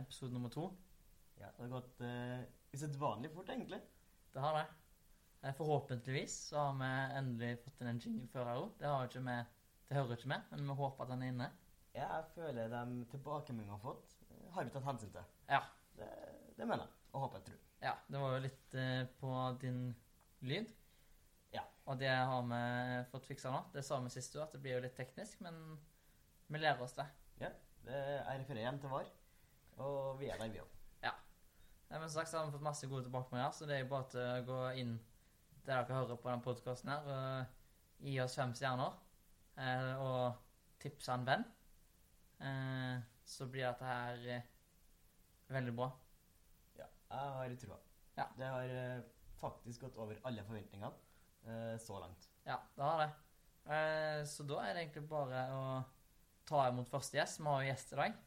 episode nummer to. Ja, det har gått uh, usedvanlig fort, egentlig. Det har det. Eh, Forhåpentligvis så har vi endelig fått inn en jingle før her òg. Det har ikke med, Det hører ikke med, men vi håper at den er inne. Ja, jeg føler de tilbakemeldingene vi har fått, eh, har vi tatt hensyn til. Ja. Det, det mener jeg, og håper jeg tror. Ja, det var jo litt uh, på din lyd. Ja. Og det har vi fått fiksa nå. Det sa vi sist òg, at det blir jo litt teknisk, men vi lærer oss det. Det, jeg refererer igjen til VAR, og vi er der, vi òg. Nei, men som sagt så har vi fått masse gode tilbakemeldinger, så det er jo bare til å gå inn der dere hører på denne podkasten her, og gi oss fem stjerner, eh, og tipse en venn. Eh, så blir dette her eh, veldig bra. Ja, jeg har trua. Ja. Det har faktisk gått over alle forventningene eh, så langt. Ja, det har det. Eh, så da er det egentlig bare å ta imot første gjest. Vi har jo gjest i dag.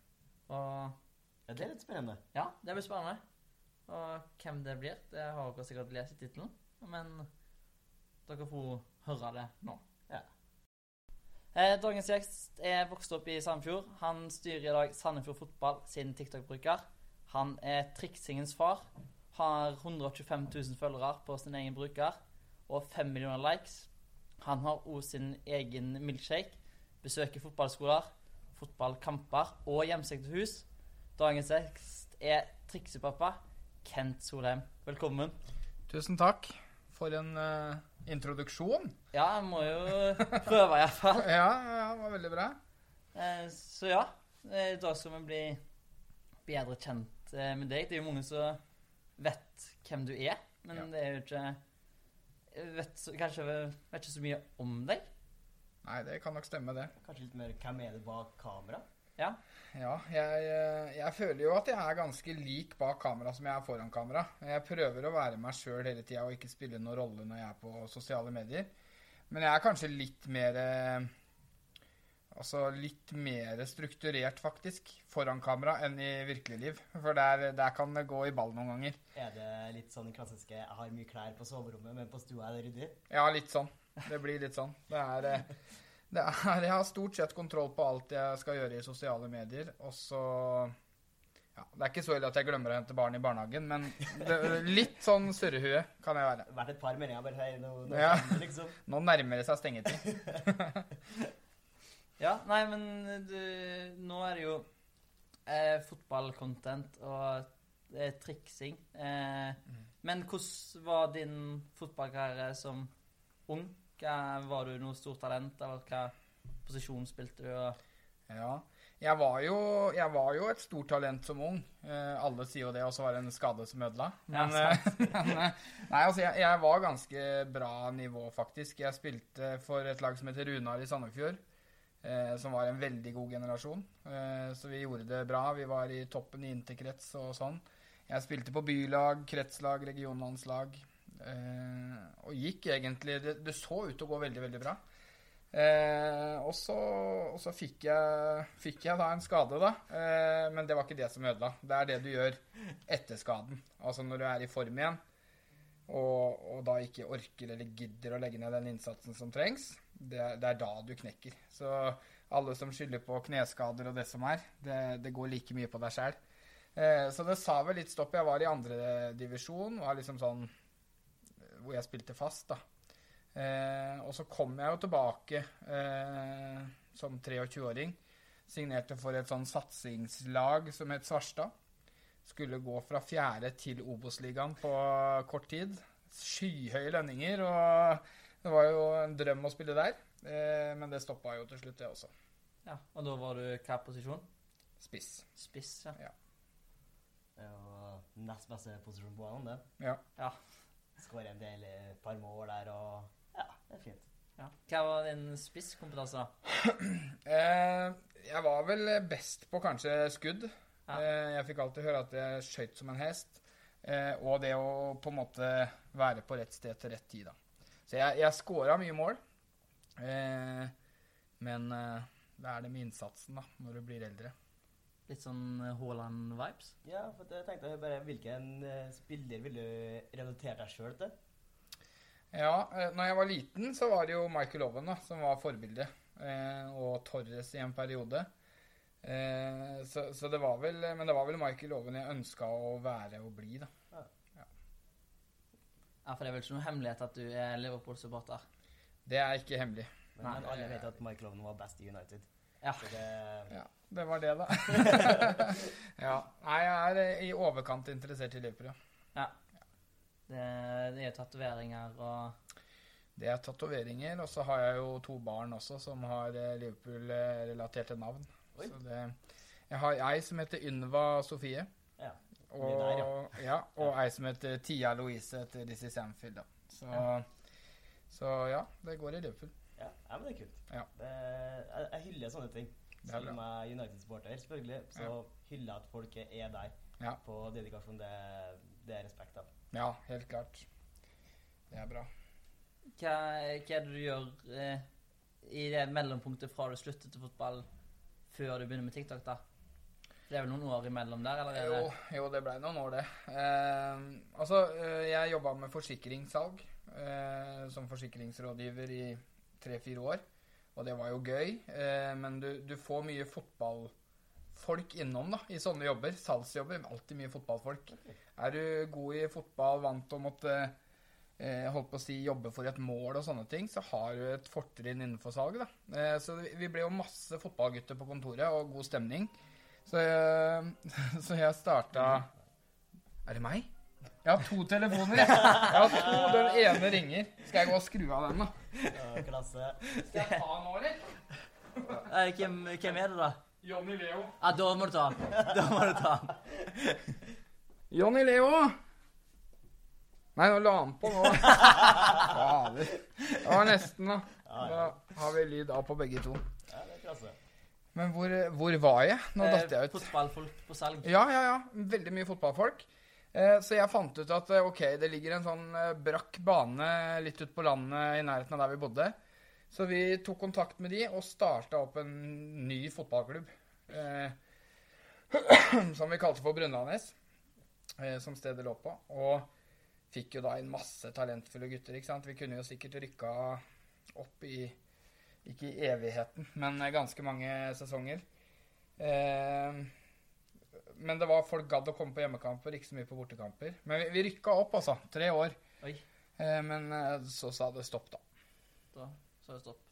Og Ja, det er litt spennende. ja, det blir spennende. Og hvem det blir, det har dere sikkert lest i tittelen. Men dere får høre det nå. Ja. Eh, dagens gjest er vokst opp i Sandefjord. Han styrer i dag Sandefjord Fotball sin TikTok-bruker. Han er triksingens far. Har 125 000 følgere på sin egen bruker og 5 millioner likes. Han har også sin egen milkshake. Besøker fotballskoler, fotballkamper og hjemsøkte hus. Dagens tekst er triksepappa Kent Solheim. Velkommen. Tusen takk for en uh, introduksjon. Ja, jeg må jo prøve iallfall. Ja, ja, det var veldig bra. Uh, så ja, eh, i dag skal vi bli bedre kjent uh, med deg. Det er jo mange som vet hvem du er, men Ja. det er jo ikke vet, Kanskje vet ikke så mye om deg. Nei, det kan nok stemme, det. Kanskje litt mer hvem er det bak kamera? Ja. Ja, jeg, eh, jeg føler jo at jeg er ganske lik bak kamera som jeg er foran kamera. Jeg prøver å være meg sjøl hele tida og ikke spille noen rolle når jeg er på sosiale medier. Men jeg er kanskje litt mer eh, Altså litt mer strukturert, faktisk, foran kamera enn i virkelig liv. For der, der kan det gå i ball noen ganger. Er det litt sånn klassiske 'jeg har mye klær på soverommet, men på stua er det ryddig'? Ja, litt sånn. Det blir litt sånn. Det er, eh, er Jeg har stort sett kontroll på alt jeg skal gjøre i sosiale medier, og så ja, Det er ikke så ille at jeg glemmer å hente barn i barnehagen, men det, litt sånn surrehue kan jeg være. Vært et par meninger bare her nå, nå Ja. liksom. Nå nærmer det seg stengetid. Ja, nei, men du, nå er det jo eh, fotballcontent og eh, triksing. Eh, Mm. Men hvordan var din fotballkarriere som ung? Hva, var du noe stort talent, eller hva posisjon spilte du? Ja. Jeg var, jo, jeg var jo et stort talent som ung. Eh, alle sier jo det, og så var det en skade som ødela. Men, ja, men eh, Nei, altså, jeg, jeg var ganske bra nivå, faktisk. Jeg spilte for et lag som heter Runar i Sandefjord. Eh, som var en veldig god generasjon. Eh, så vi gjorde det bra. Vi var i toppen i interkrets og sånn. Jeg spilte på bylag, kretslag, regionlandslag. Eh, og gikk egentlig det, det så ut til å gå veldig, veldig bra. Eh, og så, og så fikk, jeg, fikk jeg da en skade, da. Eh, men det var ikke det som ødela. Det er det du gjør etter skaden. Altså når du er i form igjen, og, og da ikke orker eller gidder å legge ned den innsatsen som trengs. Det, det er da du knekker. Så alle som skylder på kneskader og det som er, det, det går like mye på deg sjæl. Eh, så det sa vel litt stopp. Jeg var i andre divisjon, var liksom sånn hvor jeg spilte fast, da. Eh, og så kom jeg jo tilbake eh, som 23-åring. Signerte for et sånn satsingslag som het Svarstad. Skulle gå fra fjerde til Obos-ligaen på kort tid. Skyhøye lønninger, og det var jo en drøm å spille der. Eh, men det stoppa jo til slutt, det også. ja, og da var du hva posisjon? Spiss. Spiss, ja. Det er jo nest beste posisjon på banen, det. Ja. ja. Skårer en del, eh, par mål der, og ja, det er fint. ja. Hva var din spisskompetanse, da? Eh, jeg var vel best på kanskje skudd. Ja. Eh, jeg fikk alltid høre at jeg skøyt som en hest. Eh, og det å på en måte være på rett sted til rett tid, da. Så jeg, jeg scora mye mål. Eh, men eh, det er det med innsatsen, da, når du blir eldre. Litt sånn Haaland-vibes? Ja, for jeg tenkte bare hvilken eh, spiller ville du relatert deg sjøl til? Ja, eh, når jeg var liten, så var det jo Michael Owen da, som var forbildet. Eh, og Torres i en periode. Eh, så, så det var vel Men det var vel Michael Owen jeg ønska å være og bli, da. Ja, for det er vel ikke noe hemmelighet at du er Liverpool-supporter? Det er ikke hemmelig. Men, Nei, men alle vet at Michael Owen var best i United. Ja. Så det, Ja, det var det, da. ja. Nei, jeg er i overkant interessert i Liverpool, ja. Det, det er tatoveringer og Det er tatoveringer, og så har jeg jo to barn også som har eh, Liverpool-relaterte navn. Oi. Så det, jeg har ei som heter Ynva Sofie, ja. og, der, ja, og ei som heter Tia Louise etter Dizzie Sanfield. Da. Så, Ja. så ja, det går i Liverpool. Ja, ja, men det er kult. Ja. Det, jeg, jeg hyller sånne ting. Som er Selv om jeg er United-supporter, selvfølgelig, så Ja. hyller jeg at folket er der Ja. på dedikasjon. Det, det er respekt av. Ja, helt klart. Det er bra. hva, hva er det du gjør eh, i det mellompunktet fra du slutter til fotball før du begynner med TikTok, da? Det er vel noen år imellom der, eller? er Jo, jo det blei noen år, det. Eh, altså, eh, jeg jobba med forsikringssalg eh, som forsikringsrådgiver i tre-fire år. Og det var jo gøy. Eh, men du, du får mye fotballfolk innom da, i sånne jobber. Salgsjobber. Alltid mye fotballfolk. Er du god i fotball, vant til å måtte eh, holdt på å si, jobbe for et mål og sånne ting, så har du et fortrinn innenfor salget. da. Eh, så vi- ble jo masse fotballgutter på kontoret, og god stemning. Så jeg, så jeg starta Er det meg? Jeg har to telefoner. Jeg, jeg har to, Den ene ringer. Skal jeg gå og skru av den, da? Ja, klasse. Skal jeg ta den nå, eller? Eh, hvem, hvem er det, da? Johnny Leo. Ja, da må du ta den. Da må du ta den. Johnny Leo! Nei, nå la han på nå. Fader. Det var nesten, da. Da har vi lyd av på begge to. ja, det er klasse. Men hvor, hvor var jeg? Nå datt jeg Eh, ut. Fotballfolk på salg. Ja, ja, ja. Veldig mye fotballfolk. Eh, så jeg fant ut at eh, ok, det ligger en sånn eh, brakk bane litt ut på landet i nærheten av der vi bodde. Så vi tok kontakt med de og starta opp en ny fotballklubb. Som vi kalte for Brunlandnes, som stedet lå på. Og fikk jo da inn masse talentfulle gutter. ikke sant? Vi kunne jo sikkert rykka opp i ikke i evigheten, men ganske mange sesonger. Eh, men det var folk gadd å komme på hjemmekamper, ikke så mye på bortekamper. Men vi, vi rykka opp, altså. Tre år. Oi. Eh, men eh, så sa det stopp, da. Da så er det stopp.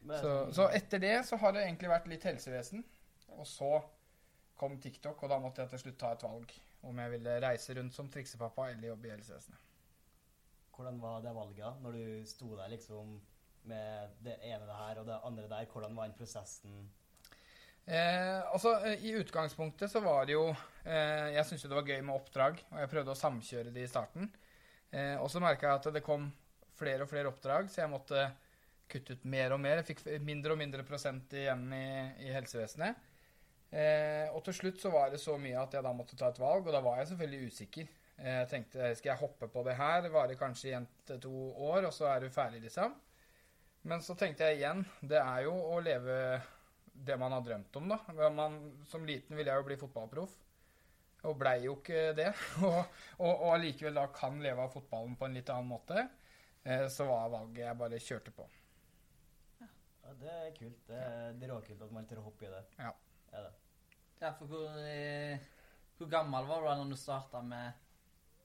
Men, Så, så etter det så har det egentlig vært litt helsevesen. Og så kom TikTok, og da måtte jeg til slutt ta et valg. Om jeg ville reise rundt som triksepappa eller jobbe i helsevesenet. Hvordan var det valget når du sto der liksom med det ene her og det andre der? Hvordan var den prosessen? Eh, altså, eh, I utgangspunktet så var det jo eh, Jeg syntes jo det var gøy med oppdrag, og jeg prøvde å samkjøre det i starten. Eh, og så merka jeg at det kom flere og flere oppdrag, så jeg måtte kutte ut mer og mer. Jeg fikk mindre og mindre prosent igjen i, i helsevesenet. Eh, og til slutt så var det så mye at jeg da måtte ta et valg, og da var jeg selvfølgelig usikker. Eh, Jeg tenkte skal jeg hoppe på det her, varer kanskje en til to år, og så er du ferdig, liksom. Men så tenkte jeg igjen, det er jo å leve det man har drømt om, da. Man, som liten ville jeg jo bli fotballproff, og blei jo ikke det. Og, og, og allikevel da kan leve av fotballen på en litt annen måte. Eh, så var valget jeg bare kjørte på. Ja, det er kult. Det er, det er råkult at man tør å hoppe i det. Ja. Er det. Ja, for hvor, eh, hvor gammel var du da når du starta med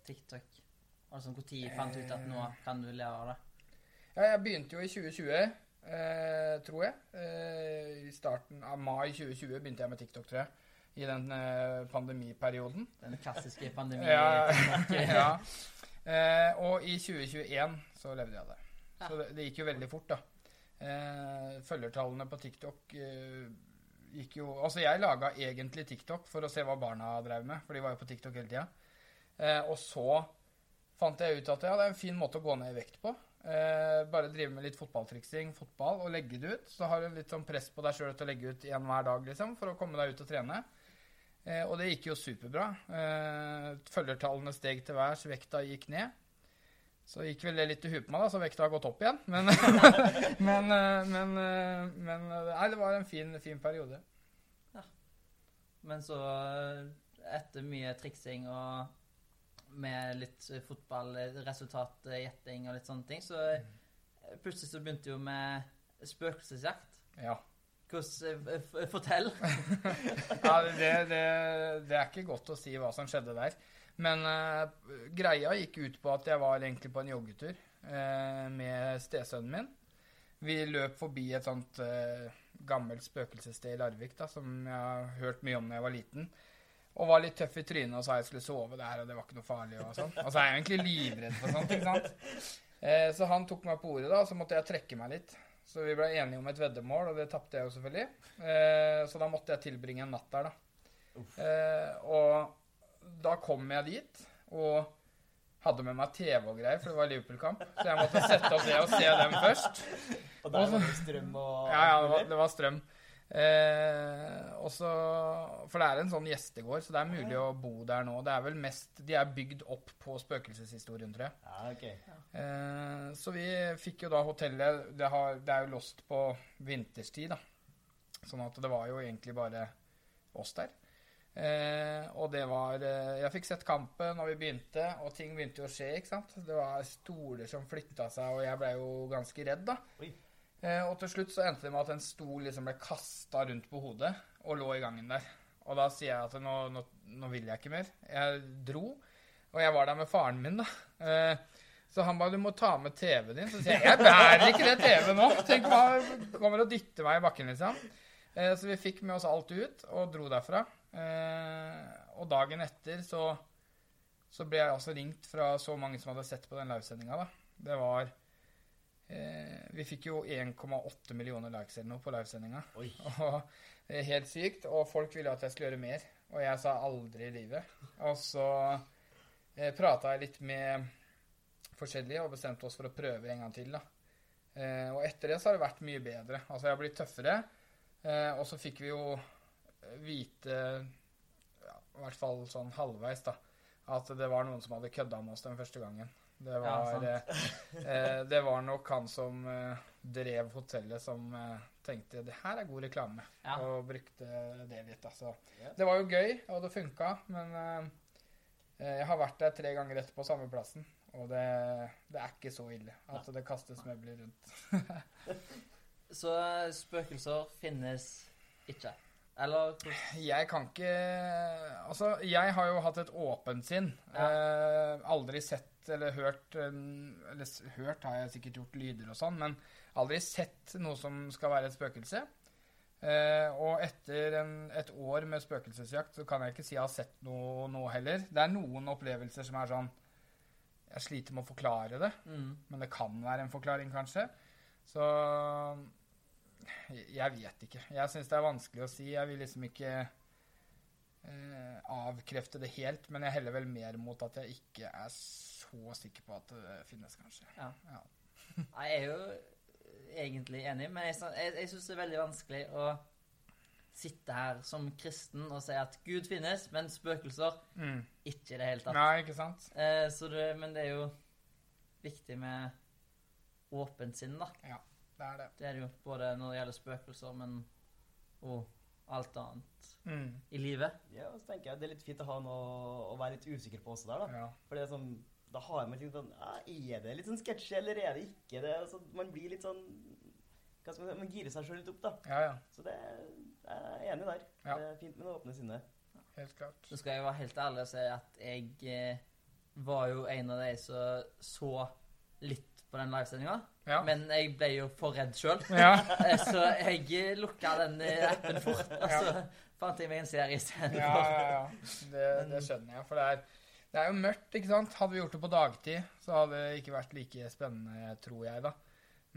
TikTok? Altså, Når fant du ut at nå kan du leve av det? Ja, jeg begynte jo i 2020, eh, tror jeg. Eh, I starten av mai 2020 begynte jeg med TikTok, tror jeg. I den eh, pandemiperioden. Den klassiske pandemien. Ja, ja. Eh, og i 2021 så levde jeg av det. Ja. Så det, det gikk jo veldig fort, da. Eh, følgertallene på TikTok eh, gikk jo Altså, jeg laga egentlig TikTok for å se hva barna drev med, for de var jo på TikTok hele tida. Eh, og så fant jeg ut at ja, det er en fin måte å gå ned i vekt på. Eh, bare drive med litt fotballtriksing, fotball, og legge det ut. Så har du litt sånn press på deg sjøl til å legge ut én hver dag, liksom, for å komme deg ut og trene. Eh, og det gikk jo superbra. Eh, følgertallene steg til værs, vekta gikk ned. Så gikk vel det litt i huet på meg, da, så vekta har gått opp igjen. Men, men, eh, men, eh, men eh, Nei, det var en fin, fin periode. Men så, etter mye triksing og med litt fotballresultat, fotball, eh, og litt sånne ting, så eh, plutselig så begynte jo med spøkelsesjakt. Ja. Hvordan eh, Fortell. Ja, det, det, det er ikke godt å si hva som skjedde der. Men uh, greia gikk ut på at jeg var egentlig på en joggetur uh, med stesønnen min. Vi løp forbi et sånt uh, gammelt spøkelsessted i Larvik da, som jeg har hørt mye om da jeg var liten. Og var litt tøff i trynet og sa jeg skulle sove der, og det var ikke noe farlig. Og sånn. Og så er jeg egentlig livredd for sånt. ikke sant? Eh, så han tok meg på ordet, da, og så måtte jeg trekke meg litt. Så vi ble enige om et veddemål, og det tapte jeg jo selvfølgelig. Eh, så da måtte jeg tilbringe en natt der, da. Eh, og da kom jeg dit, og hadde med meg TV og greier, for det var Liverpool-kamp. Så jeg måtte sette opp det og se dem først. Og der var det strøm og Ja, ja, det var, det var strøm. Eh, også, for det er en sånn gjestegård, så det er mulig å bo der nå. Det er vel mest, De er bygd opp på spøkelseshistorien, tror jeg. Ja, ok. Eh, så vi fikk jo da hotellet det, har, det er jo lost på vinterstid, da. Sånn at det var jo egentlig bare oss der. Eh, og det var eh, Jeg fikk sett kampen når vi begynte, og ting begynte jo å skje, ikke sant. Det var stoler som flytta seg, og jeg ble jo ganske redd, da. Oi. Eh, og til slutt så endte det med at en stol liksom ble kasta rundt på hodet og lå i gangen der. Og da sier jeg at nå, nå, nå vil jeg ikke mer. Jeg dro, og jeg var der med faren min, da. Eh, så han ba du må ta med TV-en din. Så sier jeg jeg bærer ikke det TV nå. Tenk hva kommer og dytter meg i bakken, liksom. Eh, så vi fikk med oss alt ut og dro derfra. Og dagen etter så, så ble jeg altså ringt fra så mange som hadde sett på den livesendinga, da. Det var eh, Vi fikk jo 1,8 millioner likes eller noe på livesendinga. Og er helt sykt. Og folk ville at jeg skulle gjøre mer. Og jeg sa aldri i livet. Og så eh, prata jeg litt med forskjellige og bestemte oss for å prøve en gang til. da. Eh, og etter det så har det vært mye bedre. Altså jeg har blitt tøffere. Eh, og så fikk vi jo vite, ja, i hvert fall sånn halvveis, da, at det var noen som hadde kødda med oss den første gangen. Det var, ja, eh, eh, det var nok han som eh, drev hotellet, som eh, tenkte det her er god reklame, Ja. og brukte det litt. Altså. Yeah. Det var jo gøy, og det funka, men eh, eh, jeg har vært der tre ganger etterpå, samme plassen. Og det, det er ikke så ille at det kastes møbler rundt. Så spøkelser finnes ikke. Eller Jeg kan ikke Altså, jeg har jo hatt et åpent sinn. Eh, aldri sett eller hørt eh, Eller hørt har jeg sikkert gjort lyder og sånn, men aldri sett noe som skal være et spøkelse. Eh, og etter en, et år med spøkelsesjakt så kan jeg ikke si jeg har sett noe nå heller. Det er noen opplevelser som er sånn Jeg sliter med å forklare det, mm. men det kan være en forklaring, kanskje. Så jeg vet ikke. Jeg syns det er vanskelig å si. Jeg vil liksom ikke eh, avkrefte det helt, men jeg heller vel mer mot at jeg ikke er så sikker på at det finnes, kanskje. Ja. Ja. Jeg er jo egentlig enig, men jeg, jeg, jeg syns det er veldig vanskelig å sitte her som kristen og si at Gud finnes, men spøkelser Mm. ikke i det hele tatt. Nei, ikke sant? Eh, så det, men det er jo viktig med åpent sinn, da. Det er det. Det er det jo både når det gjelder spøkelser, men og alt annet Mm. i livet. Ja, og så tenker jeg det er litt fint å ha noe å være litt usikker på også der, da. Ja. For det er sånn, da har man litt sånn ja, Er det litt sånn sketsjy, eller er det ikke det? Altså, man blir litt sånn hva skal man si, Man girer seg sjøl litt opp, da. ja, ja. Så det jeg er enig der. Ja. Det er fint med det åpne sinnet. Helt klart. Så skal jeg være helt ærlig og si at jeg eh, var jo en av de som så litt på den livesendinga. Ja. Men jeg ble jo for redd sjøl. ja. Så jeg lukka den eh, appen fort. Og så fant jeg meg en serie isteden. Ja, ja, ja. Det, det skjønner jeg. For det er, det er jo mørkt, ikke sant. Hadde vi gjort det på dagtid, så hadde det ikke vært like spennende, tror jeg, da.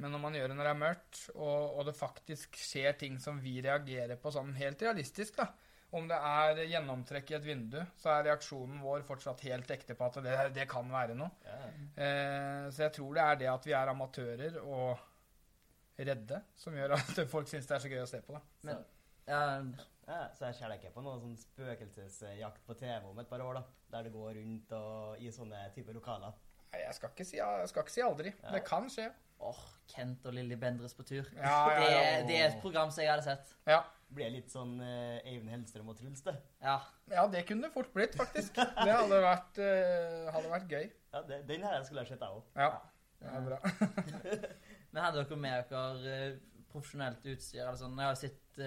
Men når man gjør det når det er mørkt, og, og det faktisk skjer ting som vi reagerer på sånn helt realistisk, da. Om det er gjennomtrekk i et vindu, så er reaksjonen vår fortsatt helt ekte på at det, det kan være noe. Yeah. Eh, så jeg tror det er det at vi er amatører og redde, som gjør at folk syns det er så gøy å se på, da. Men ja, Ja, så jeg ser ikke på noen sånn spøkelsesjakt på TV om et par år, da. Der det går rundt og i sånne typer lokaler. Nei, Jeg skal ikke si, jeg skal ikke si aldri. Ja. Det kan skje. åh, Kent og Lilly Bendres på tur. Ja, ja, Det, ja. det er et program som jeg hadde sett. Ja. Blir litt sånn eh, Eivind Hellstrøm og Truls, det. Ja. ja, det kunne det fort blitt, faktisk. Det hadde vært, uh, hadde vært gøy. Ja, det, Den her skulle jeg sett, jeg òg. Ja, det er bra. Men hadde dere med dere eh, profesjonelt utstyr? Eller sånn, jeg har sett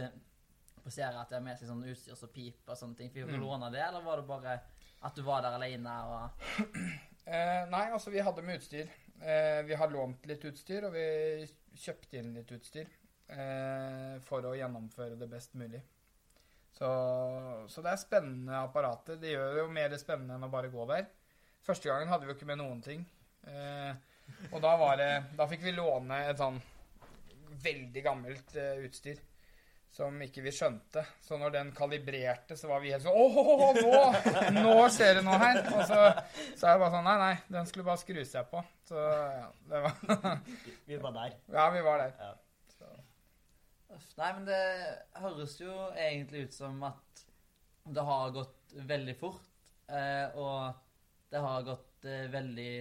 på at de har med seg sånn utstyr som piper og sånne ting. Fikk dere Mm. låne det, eller var det bare at du var der alene og Eh, nei, altså vi hadde med utstyr. Eh, vi har lånt litt utstyr, og vi kjøpte inn litt utstyr eh, for å gjennomføre det best mulig. Så, så det er spennende apparater. Det gjør det jo mer spennende enn å bare gå der. Første gangen hadde vi jo ikke med noen ting. Eh, og da var det Da fikk vi låne et sånn veldig gammelt eh, utstyr som ikke vi skjønte. Så når den kalibrerte, så var vi helt sånn Åh, nå, nå skjer det noe her! Og så, så er det bare sånn Nei, nei, den skulle bare skru seg på. Så ja, det var Vi var der. Ja, vi var der. Ja. Så, Nei, men det høres jo egentlig ut som at det har gått veldig fort, eh, og det har gått eh, veldig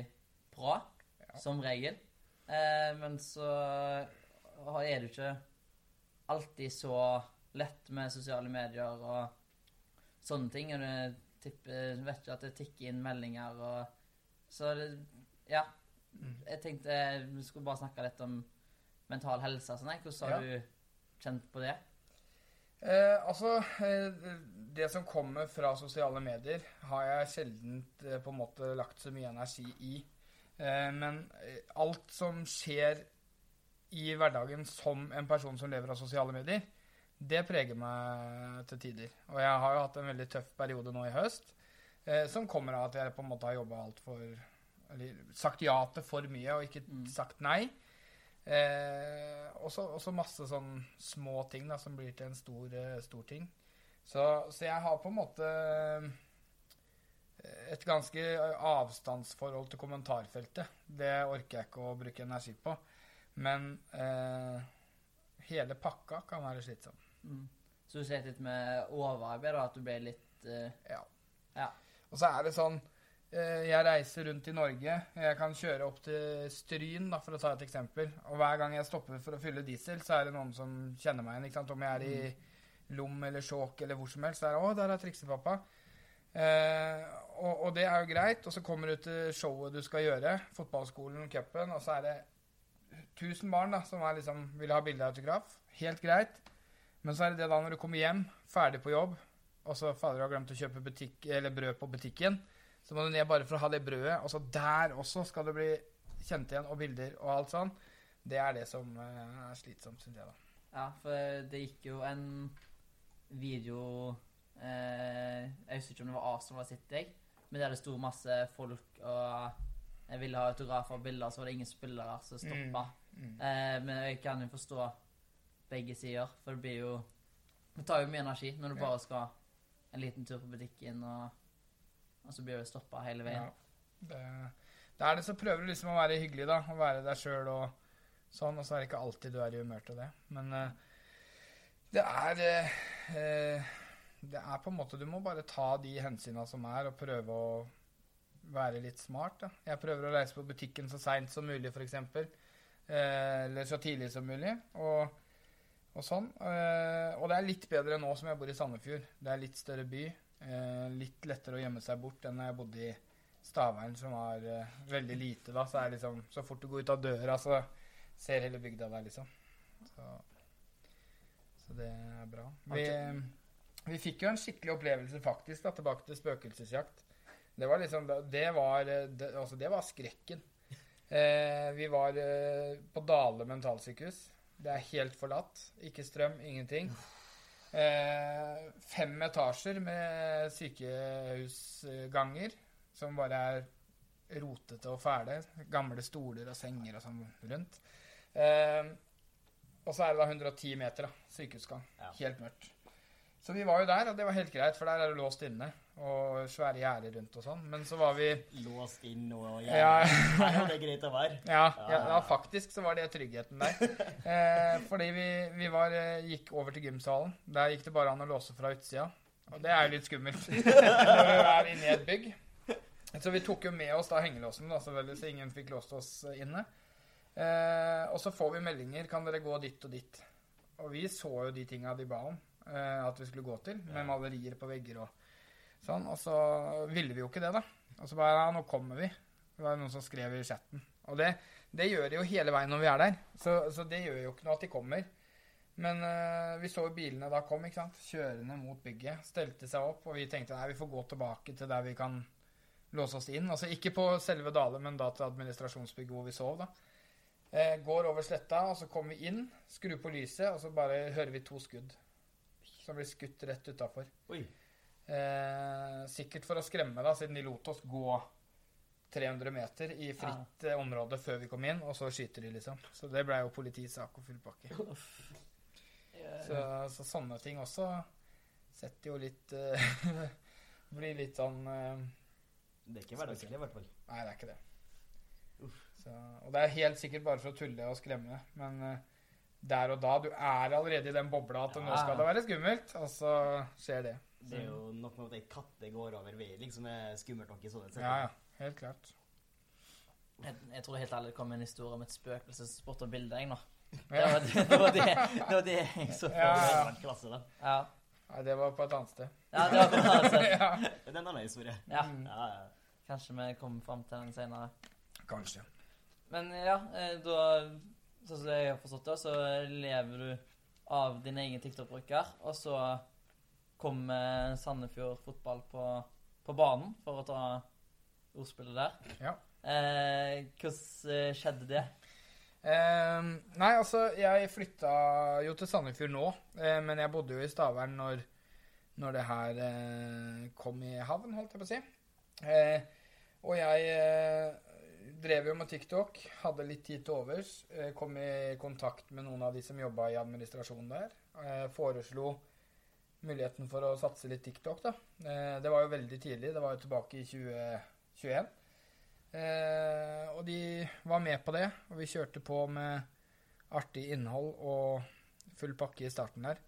bra, Ja. som regel. Eh, men så er det jo ikke alltid så lett med sosiale medier og sånne ting. Og du tipper, vet ikke at det tikker inn meldinger og Så det Ja. mm. Jeg tenkte vi skulle bare snakke litt om mental helse. og Sånn. Hvordan har Ja. du kjent på det? Eh, altså, eh, det som kommer fra sosiale medier, har jeg sjelden eh, på en måte lagt så mye energi i. Eh, men eh, alt som skjer i hverdagen som en person som lever av sosiale medier, det preger meg til tider. Og jeg har jo hatt en veldig tøff periode nå i høst, eh, som kommer av at jeg på en måte har jobba altfor Eller sagt ja til for mye og ikke Mm. sagt nei. Eh, og så masse sånn små ting da, som blir til en stor, eh, stor ting. Så, så jeg har på en måte eh, et ganske avstandsforhold til kommentarfeltet. Det orker jeg ikke å bruke energi på. Men eh, hele pakka kan være slitsom. Mm. Så du slet litt med overarbeid, da? At du ble litt eh, Ja. Ja. Og så er det sånn eh, Jeg reiser rundt i Norge. Jeg kan kjøre opp til Stryn, da, for å ta et eksempel. Og hver gang jeg stopper for å fylle diesel, så er det noen som kjenner meg igjen. Om jeg er i Lom eller Skjåk eller hvor som helst. Så er det 'Å, der er triksepappa'. Eh, og, og det er jo greit. Og så kommer du til showet du skal gjøre, fotballskolen, cupen, og så er det 1000 barn da, som er liksom, vil ha bilde av autograf. Helt greit. Men så er det det da når du kommer hjem, ferdig på jobb, og så fader du har glemt å kjøpe butikk, brød på butikken, så må du ned bare for å ha det brødet, og så der også skal det bli kjent igjen, og bilder og alt sånn. Det er det som eh, er slitsomt, syns jeg, da. Ja, for det gikk jo en video eh, Jeg husker ikke om det var Arsenal som sett deg, men der det sto masse folk og jeg ville ha autografer og bilder, så var det ingen spillere som stoppa. Mm. Eh, men jeg kan jo forstå begge sider, for det blir jo Det tar jo mye energi når du Ja. bare skal en liten tur på butikken, og, og så blir du stoppa hele veien. Ja. Det, det er det, så prøver du liksom å være hyggelig, da, Å være deg sjøl og sånn, og så er det ikke alltid du er i humør til det. Men eh, det er eh, Det er på en måte Du må bare ta de hensyna som er, og prøve å være litt smart. Da. Jeg prøver å reise på butikken så seint som mulig, f.eks. Eh, eller så tidlig som mulig. Og, og sånn. Eh, og det er litt bedre nå som jeg bor i Sandefjord. Det er litt større by. Eh, litt lettere å gjemme seg bort enn når jeg bodde i Stavern, som var eh, veldig lite da. Så liksom Så fort du går ut av døra, så ser hele bygda deg, liksom. Så, så det er bra. Vi, vi fikk jo en skikkelig opplevelse, faktisk, da, tilbake til spøkelsesjakt. Det var liksom Det var, det, altså, det var skrekken. Eh, vi var eh, på Dale mentalsykehus. Det er helt forlatt. Ikke strøm, ingenting. Eh, fem etasjer med sykehusganger som bare er rotete og fæle. Gamle stoler og senger og sånn rundt. Eh, og så er det da 110 meter, da. Sykehusgang. Ja. Helt mørkt. Så vi var jo der, og det var helt greit, for der er det låst inne. Og svære gjerder rundt og sånn. Men så var vi Låst inn og Ja. Her er det greit å være. Ja, ja, ja, faktisk så var det tryggheten der. Eh, fordi vi, vi var, eh, gikk over til gymsalen. Der gikk det bare an å låse fra utsida. Og det er jo litt skummelt når du er inne i et bygg. Så vi tok jo med oss da hengelåsen, da, så ingen fikk låst oss inne. Eh, og så får vi meldinger. Kan dere gå dit og dit? Og vi så jo de tinga de ba om eh, at vi skulle gå til, med malerier på vegger og sånn. Og så ville vi jo ikke det, da. Og så bare ja, nå kommer vi. Det var noen som skrev i chatten. Og det, det gjør de jo hele veien når vi er der. Så, så det gjør jo ikke noe at de kommer. Men eh, vi så jo bilene da kom, ikke sant? kjørende mot bygget. Stelte seg opp, og vi tenkte nei, vi får gå tilbake til der vi kan låse oss inn. Altså ikke på selve Dale, men da til administrasjonsbygget hvor vi sov, da. Eh, går over sletta, og så kommer vi inn, skrur på lyset, og så bare hører vi to skudd. Som blir skutt rett utafor. Eh, sikkert for å skremme, da, siden de lot oss gå 300 meter i fritt ja. område før vi kom inn, og så skyter de, liksom. Så det ble jo politiets sak og full pakke. Så, så sånne ting også setter jo litt uh, Blir litt sånn uh, Det er ikke hverdagslig, i hvert fall. Nei, det er ikke det. Så, og det er helt sikkert bare for å tulle og skremme, men uh, der og da Du er allerede i den bobla at nå skal det være skummelt, og så skjer det. Det er jo nok med at ei katte går over veien, liksom er skummelt nok i sånne Ja, ja. Helt klart. Jeg, jeg tror helt ærlig det kom en historie om et spøkelse som spurte om bilde, jeg, nå. Det var det, det, var det, det, var det jeg så for Ja, klasse, da. Ja. Nei, det var på et annet sted. ja, det var bra, altså. ja. Det er en annen historie. Ja, Mm, Ja, ja. kanskje vi kommer fram til den senere. kanskje. Men ja, eh, da Sånn som jeg har forstått det, så lever du av din egen TikTok-bruker, og så kommer Sandefjord fotball på, på banen, for å ta ordspillet der. Ja. Eh, hvordan eh, skjedde det? Eh, nei, altså, jeg flytta jo til Sandefjord nå, eh, men jeg bodde jo i Stavern når, når det her eh, kom i havn, holdt jeg på å si. Eh, og jeg drev jo med TikTok, hadde litt tid til overs. Kom i kontakt med noen av de som jobba i administrasjonen der. Eh, foreslo muligheten for å satse litt TikTok, da. Eh, det var jo veldig tidlig, det var jo tilbake i 2021. Eh, og de var med på det, og vi kjørte på med artig innhold og full pakke i starten der.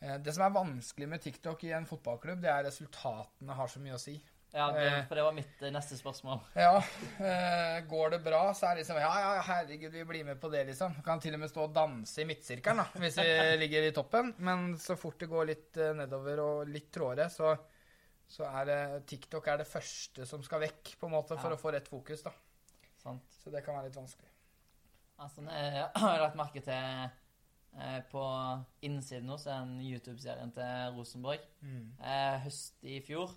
Eh, det som er vanskelig med TikTok i en fotballklubb, det er resultatene har så mye å si. Ja, det, Eh. for det var mitt eh, neste spørsmål. Ja, eh, går det bra, så er det liksom Ja, ja, herregud, vi blir med på det, liksom. Kan til og med stå og danse i midtsirkelen, da, hvis vi ligger i toppen. Men så fort det går litt nedover og litt trådere, så, så er det TikTok er det første som skal vekk, på en måte, for Ja. å få rett fokus, da. Sant? Så det kan være litt vanskelig. Altså, jeg har lagt merke til på innsiden er den YouTube-serien til Rosenborg. Mm. Høst i fjor,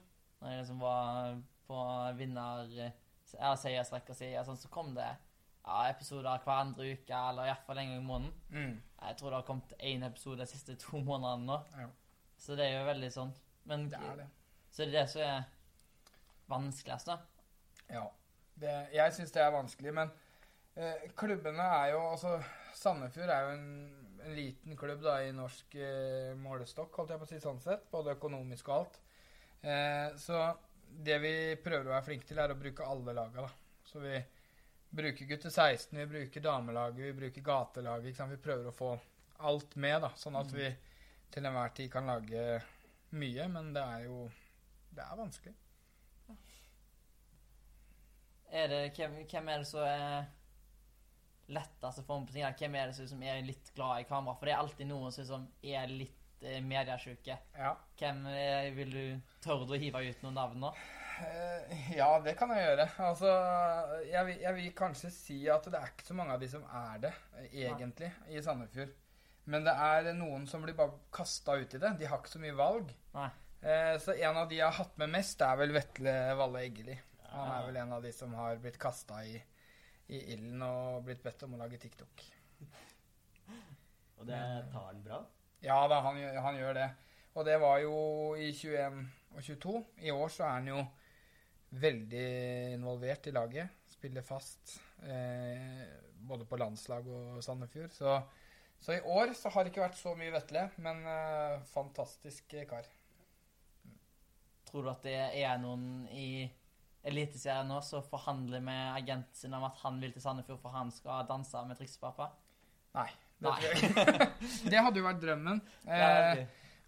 når jeg liksom var på vinner ja, seiersrekka si, sånn, så kom det ja, episoder hver andre uke, eller iallfall en gang i måneden. Mm. Jeg tror det har kommet én episode de siste to månedene nå. Ja. Så det er jo veldig sånn. Men Det er det. så det er det som er vanskeligst, da. Ja. Det, jeg syns det er vanskelig, men eh, klubbene er jo Altså, Sandefjord er jo en, en liten klubb da i norsk eh, målestokk, holdt jeg på å si sånn sett. Både økonomisk og alt. Eh, så det vi prøver å være flinke til, er å bruke alle laga, da. Så vi bruker gutter 16, vi bruker damelaget, vi bruker gatelaget. Vi prøver å få alt med, da, sånn at vi til enhver tid kan lage mye. Men det er jo Det er vanskelig. Er det, hvem, hvem er det som er letteste form på ting? Hvem er det som er litt glad i kamera? For det er alltid noen som er litt eh, mediesjuke. Ja. Hvem eh, vil du tørre å hive ut noen navn nå? Eh, Ja, det kan jeg gjøre. Altså, jeg, vil- jeg vil kanskje si at det er ikke så mange av de som er det, egentlig, egentlig, i Sandefjord. Men det er noen som blir bare kasta ut i det. De har ikke så mye valg. Nei. Eh, Så en av de jeg har hatt med mest, er vel Vetle Valle Eggeli. Han er vel en av de som har blitt kasta i, i ilden og blitt bedt om å lage TikTok. Og det tar han bra. Ja da, han, han gjør det. Og det var jo i 21 og 22. I år så er han jo veldig involvert i laget. Spiller fast eh, både på landslag og Sandefjord. Så, så i år så har det ikke vært så mye Vetle, men eh, fantastisk kar. Tror du at det er noen i Eliteserien nå som forhandler med agenten sin om at han vil til Sandefjord for han skal danse med triksepappa? Nei. Det, Nei. jeg det hadde jo vært drømmen. Eh,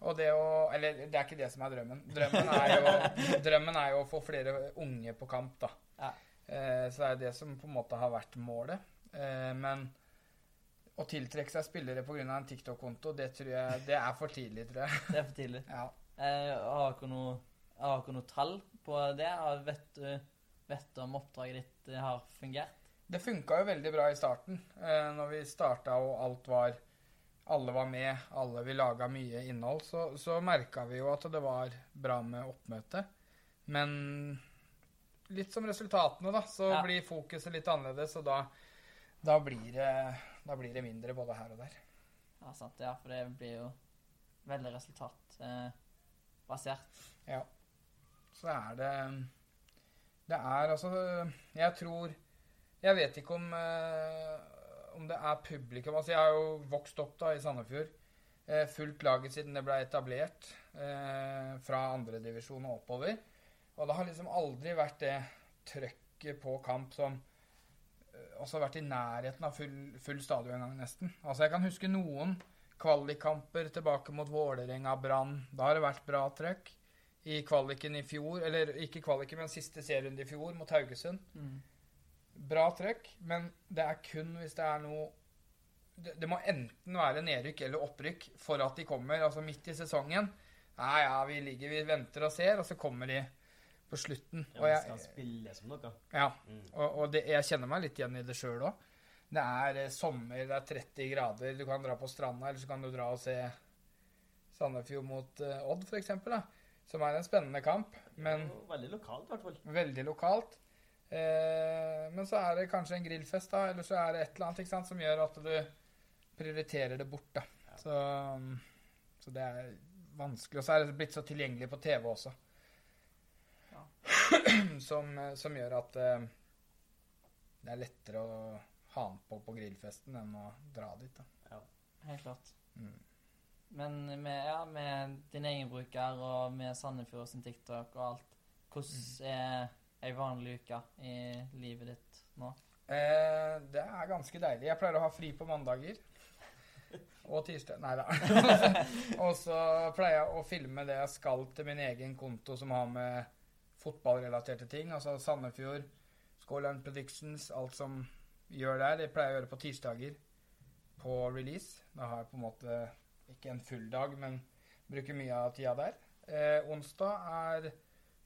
og det å Eller det er ikke det som er drømmen. Drømmen er jo, drømmen er jo å få flere unge på kamp, da. Ja. Eh, så det er det som på en måte har vært målet. Eh, men å tiltrekke seg spillere pga. en TikTok-konto, det tror jeg det er for tidlig, tror jeg. det er for tidlig. Ja. Jeg har ikke noe, har ikke noe tall på det? Jeg Vet du om oppdraget ditt eh, har fungert? Det funka jo veldig bra i starten, eh, når vi starta og alt var alle var med, alle vi laga mye innhold, så, så merka vi jo at det var bra med oppmøte. Men litt som resultatene, da, så Ja. blir fokuset litt annerledes, og da, da, blir det, da blir det mindre både her og der. Ja, sant. Ja, for det blir jo veldig resultatbasert. Ja. Så er det Det er altså Jeg tror Jeg vet ikke om eh, om det er publikum Altså, jeg har jo vokst opp da i Sandefjord. Eh, fulgt laget siden det ble etablert eh, fra andredivisjon og oppover. Og det har liksom aldri vært det trøkket på kamp som eh, også vært i nærheten av full, full stadion en gang, nesten. Altså, jeg kan huske noen kvalikkamper tilbake mot Vålerenga, Brann. Da har det vært bra trøkk. I kvaliken i fjor, eller ikke kvaliken, men siste serierunde i fjor mot Haugesund. Mm. Bra trøkk, men det er kun hvis det er noe det, det må enten være nedrykk eller opprykk for at de kommer. Altså midt i sesongen. Nei, ja, vi ligger, vi venter og ser, og så kommer de på slutten. Ja, Og jeg, skal spille som noe. ja, Mm. og, og det, jeg kjenner meg litt igjen i det sjøl òg. Det er eh, sommer, det er 30 grader, du kan dra på stranda, eller så kan du dra og se Sandefjord mot eh, Odd, eksempel. Som er en spennende kamp, men Veldig lokalt, i hvert fall. veldig lokalt. Eh, men så er det kanskje en grillfest, da, eller så er det et eller annet ikke sant, som gjør at du prioriterer det bort. da. Ja. Så, så det er vanskelig. Og så er det blitt så tilgjengelig på TV også. Ja. som, som gjør at eh, det er lettere å ha den på på grillfesten enn å dra dit. da. Helt klart. Mm. Men med, ja, med din egen bruker og med Sandefjord sin TikTok og alt, hvordan er ei vanlig uke i livet ditt nå? Eh, det er ganske deilig. Jeg pleier å ha fri på mandager. Og tirsdag Nei da. og så pleier jeg å filme det jeg skal til min egen konto som har med fotballrelaterte ting. Altså Sandefjord, Scoreland Predictions, alt som gjør der. Det pleier jeg å gjøre på tirsdager på release. Da har jeg på en måte ikke en full dag, men bruker mye av tida der. Eh, onsdag er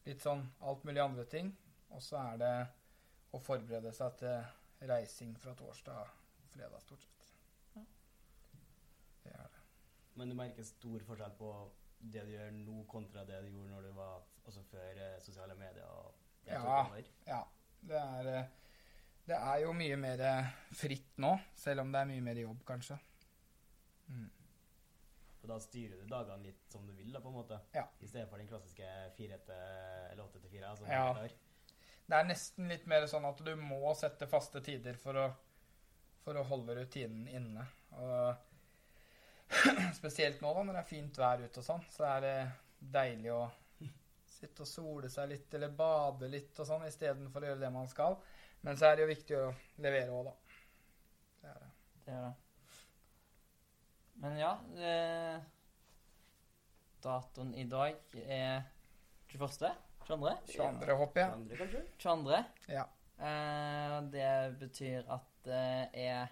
litt sånn alt mulig andre ting. Og så er det å forberede seg til reising fra torsdag og fredag, stort sett. Ja. Det er det. Men du merker stor forskjell på det du gjør nå, kontra det du gjorde når du var altså før eh, sosiale medier? og Ja. Ja. Det er, eh, det er jo mye mer eh, fritt nå, selv om det er mye mer jobb, kanskje. Mm. For da styrer du dagene litt som du vil, da, på en måte? Ja. I stedet for den klassiske fire til eller 8 til 4? Altså, Ja. når du er klar. Det er nesten litt mer sånn at du må sette faste tider for å, for å holde rutinen inne. Og spesielt nå, da, når det er fint vær ute og sånn, så er det deilig å sitte og sole seg litt eller bade litt og sånn istedenfor å gjøre det man skal. Men så er det jo viktig å levere òg, da. Det er det. Det er det. Men ja det, Datoen i dag er 21. 22. 22. håper jeg. Andre, kanskje? 22. Ja. Eh, det betyr at det er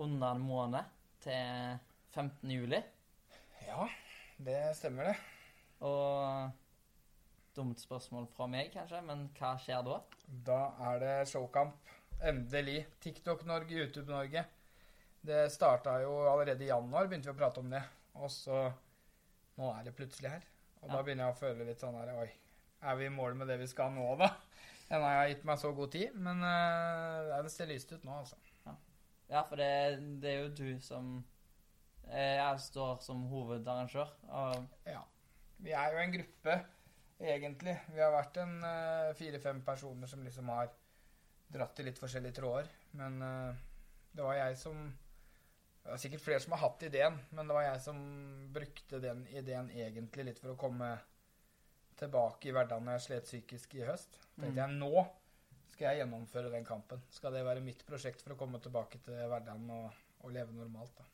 under en måned til 15. juli. Ja, det stemmer, det. Og dumt spørsmål fra meg, kanskje, men hva skjer da? Da er det showkamp. Endelig. TikTok-Norge, YouTube-Norge. Det starta jo allerede i januar, begynte vi å prate om det. Og så Nå er det plutselig her. Og Ja. da begynner jeg å føle litt sånn her Oi, er vi i mål med det vi skal nå, da? Har jeg gitt meg så god tid. Men uh, det ser lyst ut nå, altså. Ja, for det, det er jo du som eh, Jeg står som hovedarrangør. Og Ja. Vi er jo en gruppe, egentlig. Vi har vært en uh, fire-fem personer som liksom har dratt i litt forskjellige tråder. Men uh, det var jeg som Det er sikkert flere som har hatt ideen, men det var jeg som brukte den ideen egentlig litt for å komme tilbake i hverdagen når jeg slet psykisk i høst. tenkte jeg nå skal jeg gjennomføre den kampen. Skal det være mitt prosjekt for å komme tilbake til hverdagen og, og leve normalt. da.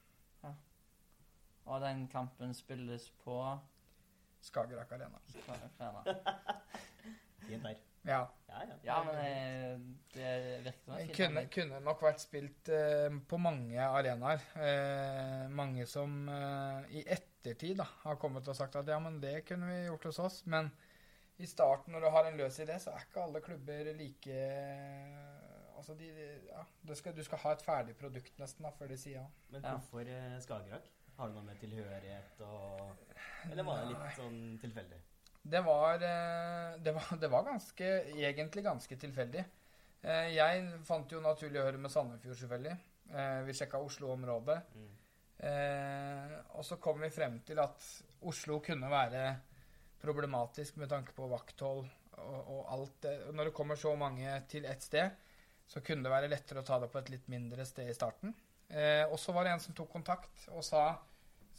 Og den kampen spilles på Skagerrak Arena. Fint der. Ja. Ja, ja. Ja, men eh, det virker som kunne, kunne nok vært spilt eh, på mange arenaer. Eh, mange som eh, i ettertid da, har kommet og sagt at ja, men det kunne vi gjort hos oss. Men i starten, når du har en løs idé, så er ikke alle klubber like altså de, ja, du, skal, du skal ha et ferdig produkt nesten da, før de sier ja. Men hvorfor eh, Skagerrak? Har du noe med tilhørighet og Eller var det litt sånn tilfeldig? Det var, eh, det var, det var ganske, egentlig ganske tilfeldig. Eh, Jeg fant jo naturlig å høre med Sandefjord, selvfølgelig. Eh, Vi sjekka Oslo-området. Mm. Og så kom vi frem til at Oslo kunne være problematisk med tanke på vakthold og, og alt det. Når det kommer så mange til ett sted, så kunne det være lettere å ta det på et litt mindre sted i starten. Og så var det en som tok kontakt og sa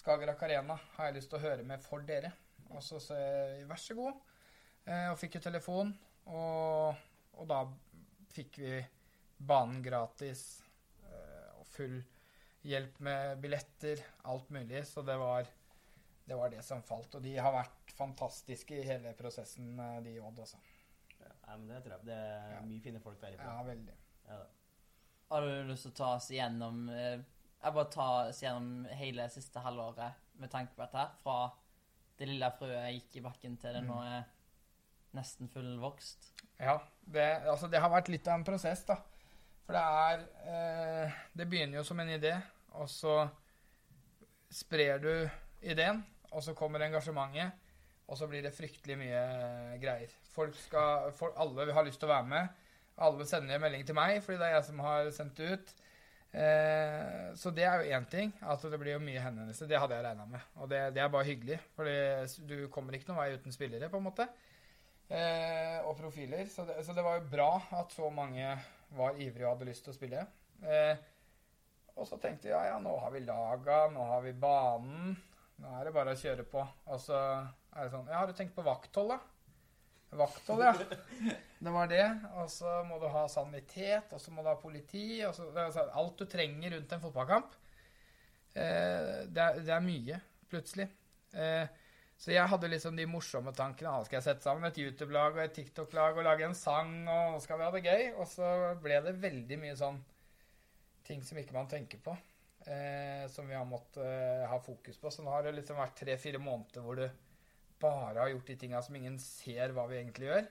Skagerrak Arena har jeg lyst til å høre med for dere. Og så sa jeg vær så god, eh, og fikk jo telefon. Og, og da fikk vi banen gratis eh, og full hjelp med billetter, alt mulig. Så det var, det var det som falt. Og de har vært fantastiske i hele prosessen, eh, de Odd, altså. Ja. Men det tror jeg. Det er Ja. mye fine folk der Ja, veldig. Ja. Har du lyst til å ta oss igjennom eh, Jeg bare ta oss gjennom hele siste halvåret med tanke på dette. Fra det lille frøet gikk i bakken til det nå er nesten fullvokst. Ja, det, altså det har vært litt av en prosess, da. For det er eh, Det begynner jo som en idé, og så sprer du ideen, og så kommer engasjementet, og så blir det fryktelig mye greier. Folk skal folk, Alle har lyst til å være med. Alle sender en melding til meg, fordi det er jeg som har sendt det ut. Eh, så det er jo én ting. At det blir jo mye henvendelser. Det hadde jeg regna med. Og det, det er bare hyggelig. For du kommer ikke noen vei uten spillere, på en måte eh, og profiler. Så det, så det var jo bra at så mange var ivrige og hadde lyst til å spille. Eh, og så tenkte jeg ja, ja, nå har vi laga, nå har vi banen. Nå er det bare å kjøre på. Og så er det sånn Ja, har du tenkt på vakthold, da? Vakthold, ja. Det var det. Og så må du ha sanitet, og så må du ha politi. Så, altså alt du trenger rundt en fotballkamp. Eh, det, er, det er mye, plutselig. Eh, så jeg hadde liksom de morsomme tankene. Nå skal jeg sette sammen et YouTube-lag og et TikTok-lag og lage en sang, og nå skal vi ha det gøy. Og så ble det veldig mye sånn ting som ikke man tenker på. Eh, som vi har måttet eh, ha fokus på. Så nå har det liksom vært tre-fire måneder hvor du bare har gjort de tinga som ingen ser hva vi egentlig gjør,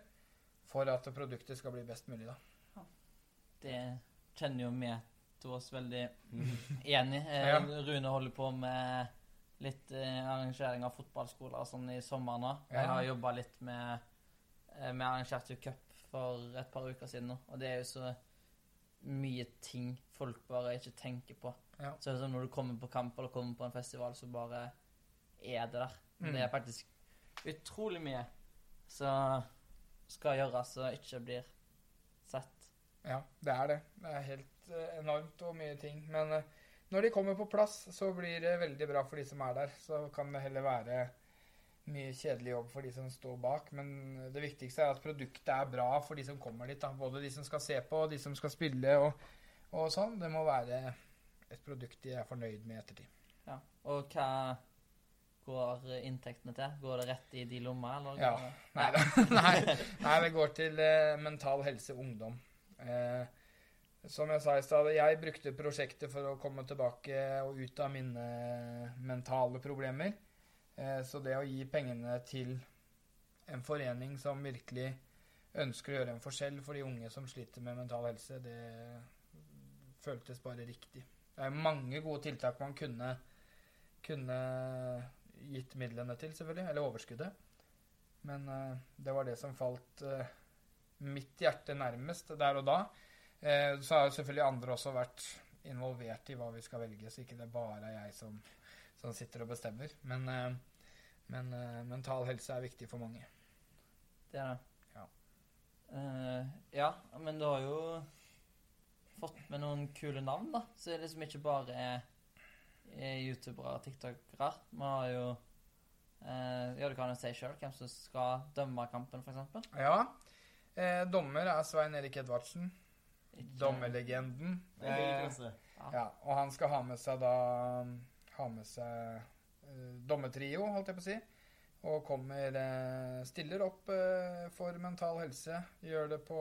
for at produktet skal bli best mulig, da. Det kjenner jo vi to oss veldig enig. Eh, Ja. Rune holder på med litt eh, arrangering av fotballskoler sånn i sommer nå. Jeg har jobba litt med eh, Vi arrangerte jo cup for et par uker siden nå, og det er jo så mye ting folk bare ikke tenker på. Ja. Så det er sånn når du kommer på kamp eller kommer på en festival, så bare er det der. Mm. Det er faktisk utrolig mye som skal gjøres og ikke blir sett. Ja, det er det. Det er helt eh, enormt og mye ting. Men eh, når de kommer på plass, så blir det veldig bra for de som er der. Så kan det heller være mye kjedelig jobb for de som står bak. Men det viktigste er at produktet er bra for de som kommer dit. Da. Både de som skal se på, de som skal spille og, og sånn. Det må være et produkt de er fornøyd med i ettertid. Ja. Og hva går inntektene til? Går det rett i de lomma, eller? Ja. Nei, nei, nei, det går til eh, Mental Helse Ungdom. Eh, som jeg sa i stad, jeg brukte prosjektet for å komme tilbake og ut av mine mentale problemer. Eh, så det å gi pengene til en forening som virkelig ønsker å gjøre en forskjell for de unge som sliter med mental helse, det føltes bare riktig. Det er mange gode tiltak man kunne, kunne gitt midlene til, selvfølgelig. Eller overskuddet. Men uh, det var det som falt uh, mitt hjerte nærmest der og da. Uh, så har jo selvfølgelig andre også vært involvert i hva vi skal velge, så ikke det bare er jeg som, som sitter og bestemmer. Men, men mental helse er viktig for mange. Det er det. Ja. Ja, men du har jo fått med noen kule navn, da. Så det er liksom ikke bare er youtubere og tiktokere. Vi har jo eh, Ja, du kan jo si sjøl hvem som skal dømme kampen, f.eks. Ja. Eh, dommer er Svein Erik Edvardsen. Ikke- Dommerlegenden. Er Eh. Ja, og han skal ha med seg da Ha med seg eh, dommertrio, holdt jeg på å si. Og kommer eh, Stiller opp eh, for mental helse. Gjør det på,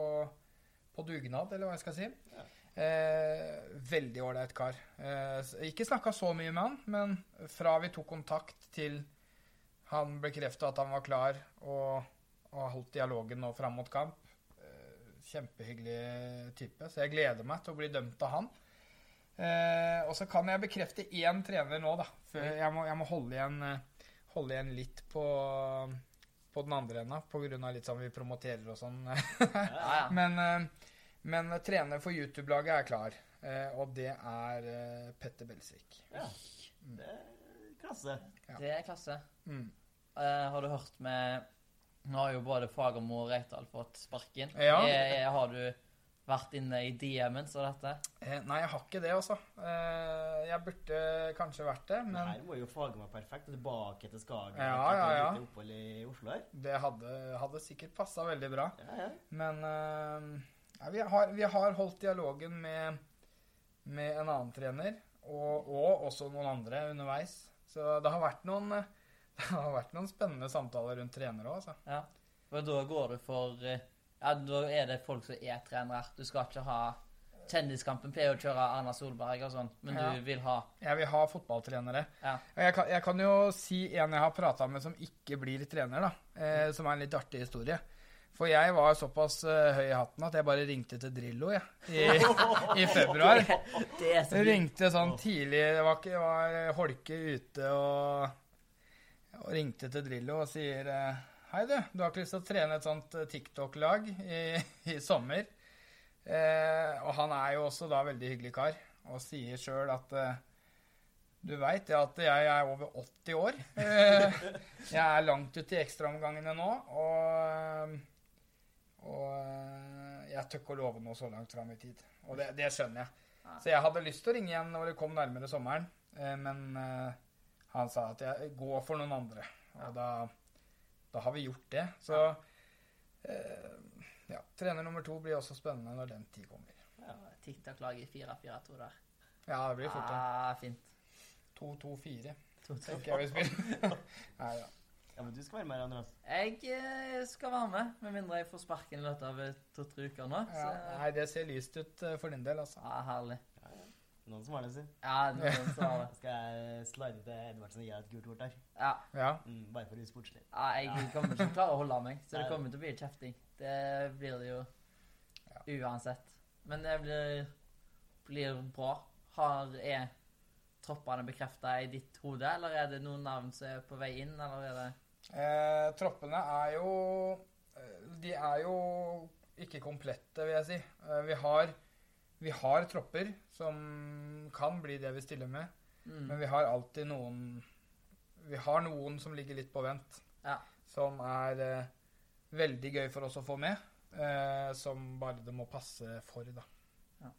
på dugnad, eller hva jeg skal si. Ja. Eh, veldig ålreit kar. Eh, ikke snakka så mye med han, men fra vi tok kontakt til han bekrefta at han var klar og, og holdt dialogen nå fram mot kamp, eh, kjempehyggelig type, så jeg gleder meg til å bli dømt av han. Eh, og så kan jeg bekrefte én trener nå, da. For jeg må, jeg må holde, igjen, eh, holde igjen litt på, på den andre enda, på grunn av litt sånn vi promoterer og sånn. Ja, ja. men, eh, men trener for YouTube-laget er klar, eh, og det er eh, Petter Belsvik. Ja. Det er klasse. Ja. Det er klasse. Mm. Uh, har du hørt med Nå har jo både Fagermo og Reital fått sparken. Ja. Er, er, har du vært inne i DM-en så dette? Eh, nei, jeg har ikke det, altså. Eh, jeg burde kanskje vært det, Men her var jo faget meg perfekt. Tilbake til Skagen. Ja, ja, ja. opphold i Oslo her. det hadde, hadde sikkert passa veldig bra. Ja, ja. Men eh, vi, har, vi har holdt dialogen med, med en annen trener, og, og også noen andre underveis. Så det har vært noen, det har vært noen spennende samtaler rundt trenere òg, altså. Ja. Og da går du for eh, Ja, da er det folk som er trenere. Du skal ikke ha Kjendiskampen pleier å kjøre Erna Solberg og sånn, men Ja. du vil ha Jeg vil ha fotballtrenere. Ja. Jeg kan, jeg kan jo si en jeg har prata med som ikke blir trener, da. Eh, som er en litt artig historie. For jeg var såpass uh, høy i hatten at jeg bare ringte til Drillo, jeg. I, I februar. Det det ringte sånn tidlig, det var, ikke, var holke ute, og, og ringte til Drillo og sier eh, Hei, du. Du har ikke lyst til å trene et sånt eh, TikTok-lag i, i sommer? Eh, og han er jo også da veldig hyggelig kar, og sier sjøl at eh, du veit at jeg er over 80 år. Eh, jeg er langt ute i ekstraomgangene nå, og, og eh, jeg tør ikke å love noe så langt fram i tid. Og det, det skjønner jeg. Så jeg hadde lyst til å ringe igjen når det kom nærmere sommeren, men han sa at jeg går for noen andre. Og da, da har vi gjort det. Så eh, ja, trener nummer to blir også spennende når den tid kommer. Ja, TikTok-laget i 4-4-2 der. Ja, det blir fort Ja, Ah, fint. 2-2-4 To, to. tenker jeg vi spiller. Nei da. ja, men du skal være med, Andreas. Jeg eh, skal være med, med mindre jeg får sparken i løpet av to-tre uker nå. Så, Ja, nei, det ser lyst ut eh, for din del, altså. ja, herlig. Noen som har den sin. Ja, noen som har det. Skal jeg slide til Edvardsen og gi deg et gult kort der? Ja, Ja. Mm, bare for å være sportslig. ja, jeg kommer ikke til å klare å holde meg, så det kommer til å bli kjefting. Det blir det jo uansett. Men det blir, blir bra. Har, er troppene bekrefta i ditt hode, eller er det noen navn som er på vei inn, eller er det Eh, troppene er jo eh, De er jo ikke komplette, vil jeg si. Eh, vi, har, vi har tropper som kan bli det vi stiller med, mm. men vi har alltid noen Vi har noen som ligger litt på vent, Ja. som er eh, veldig gøy for oss å få med. Eh, som bare det må passe for, da. Ja.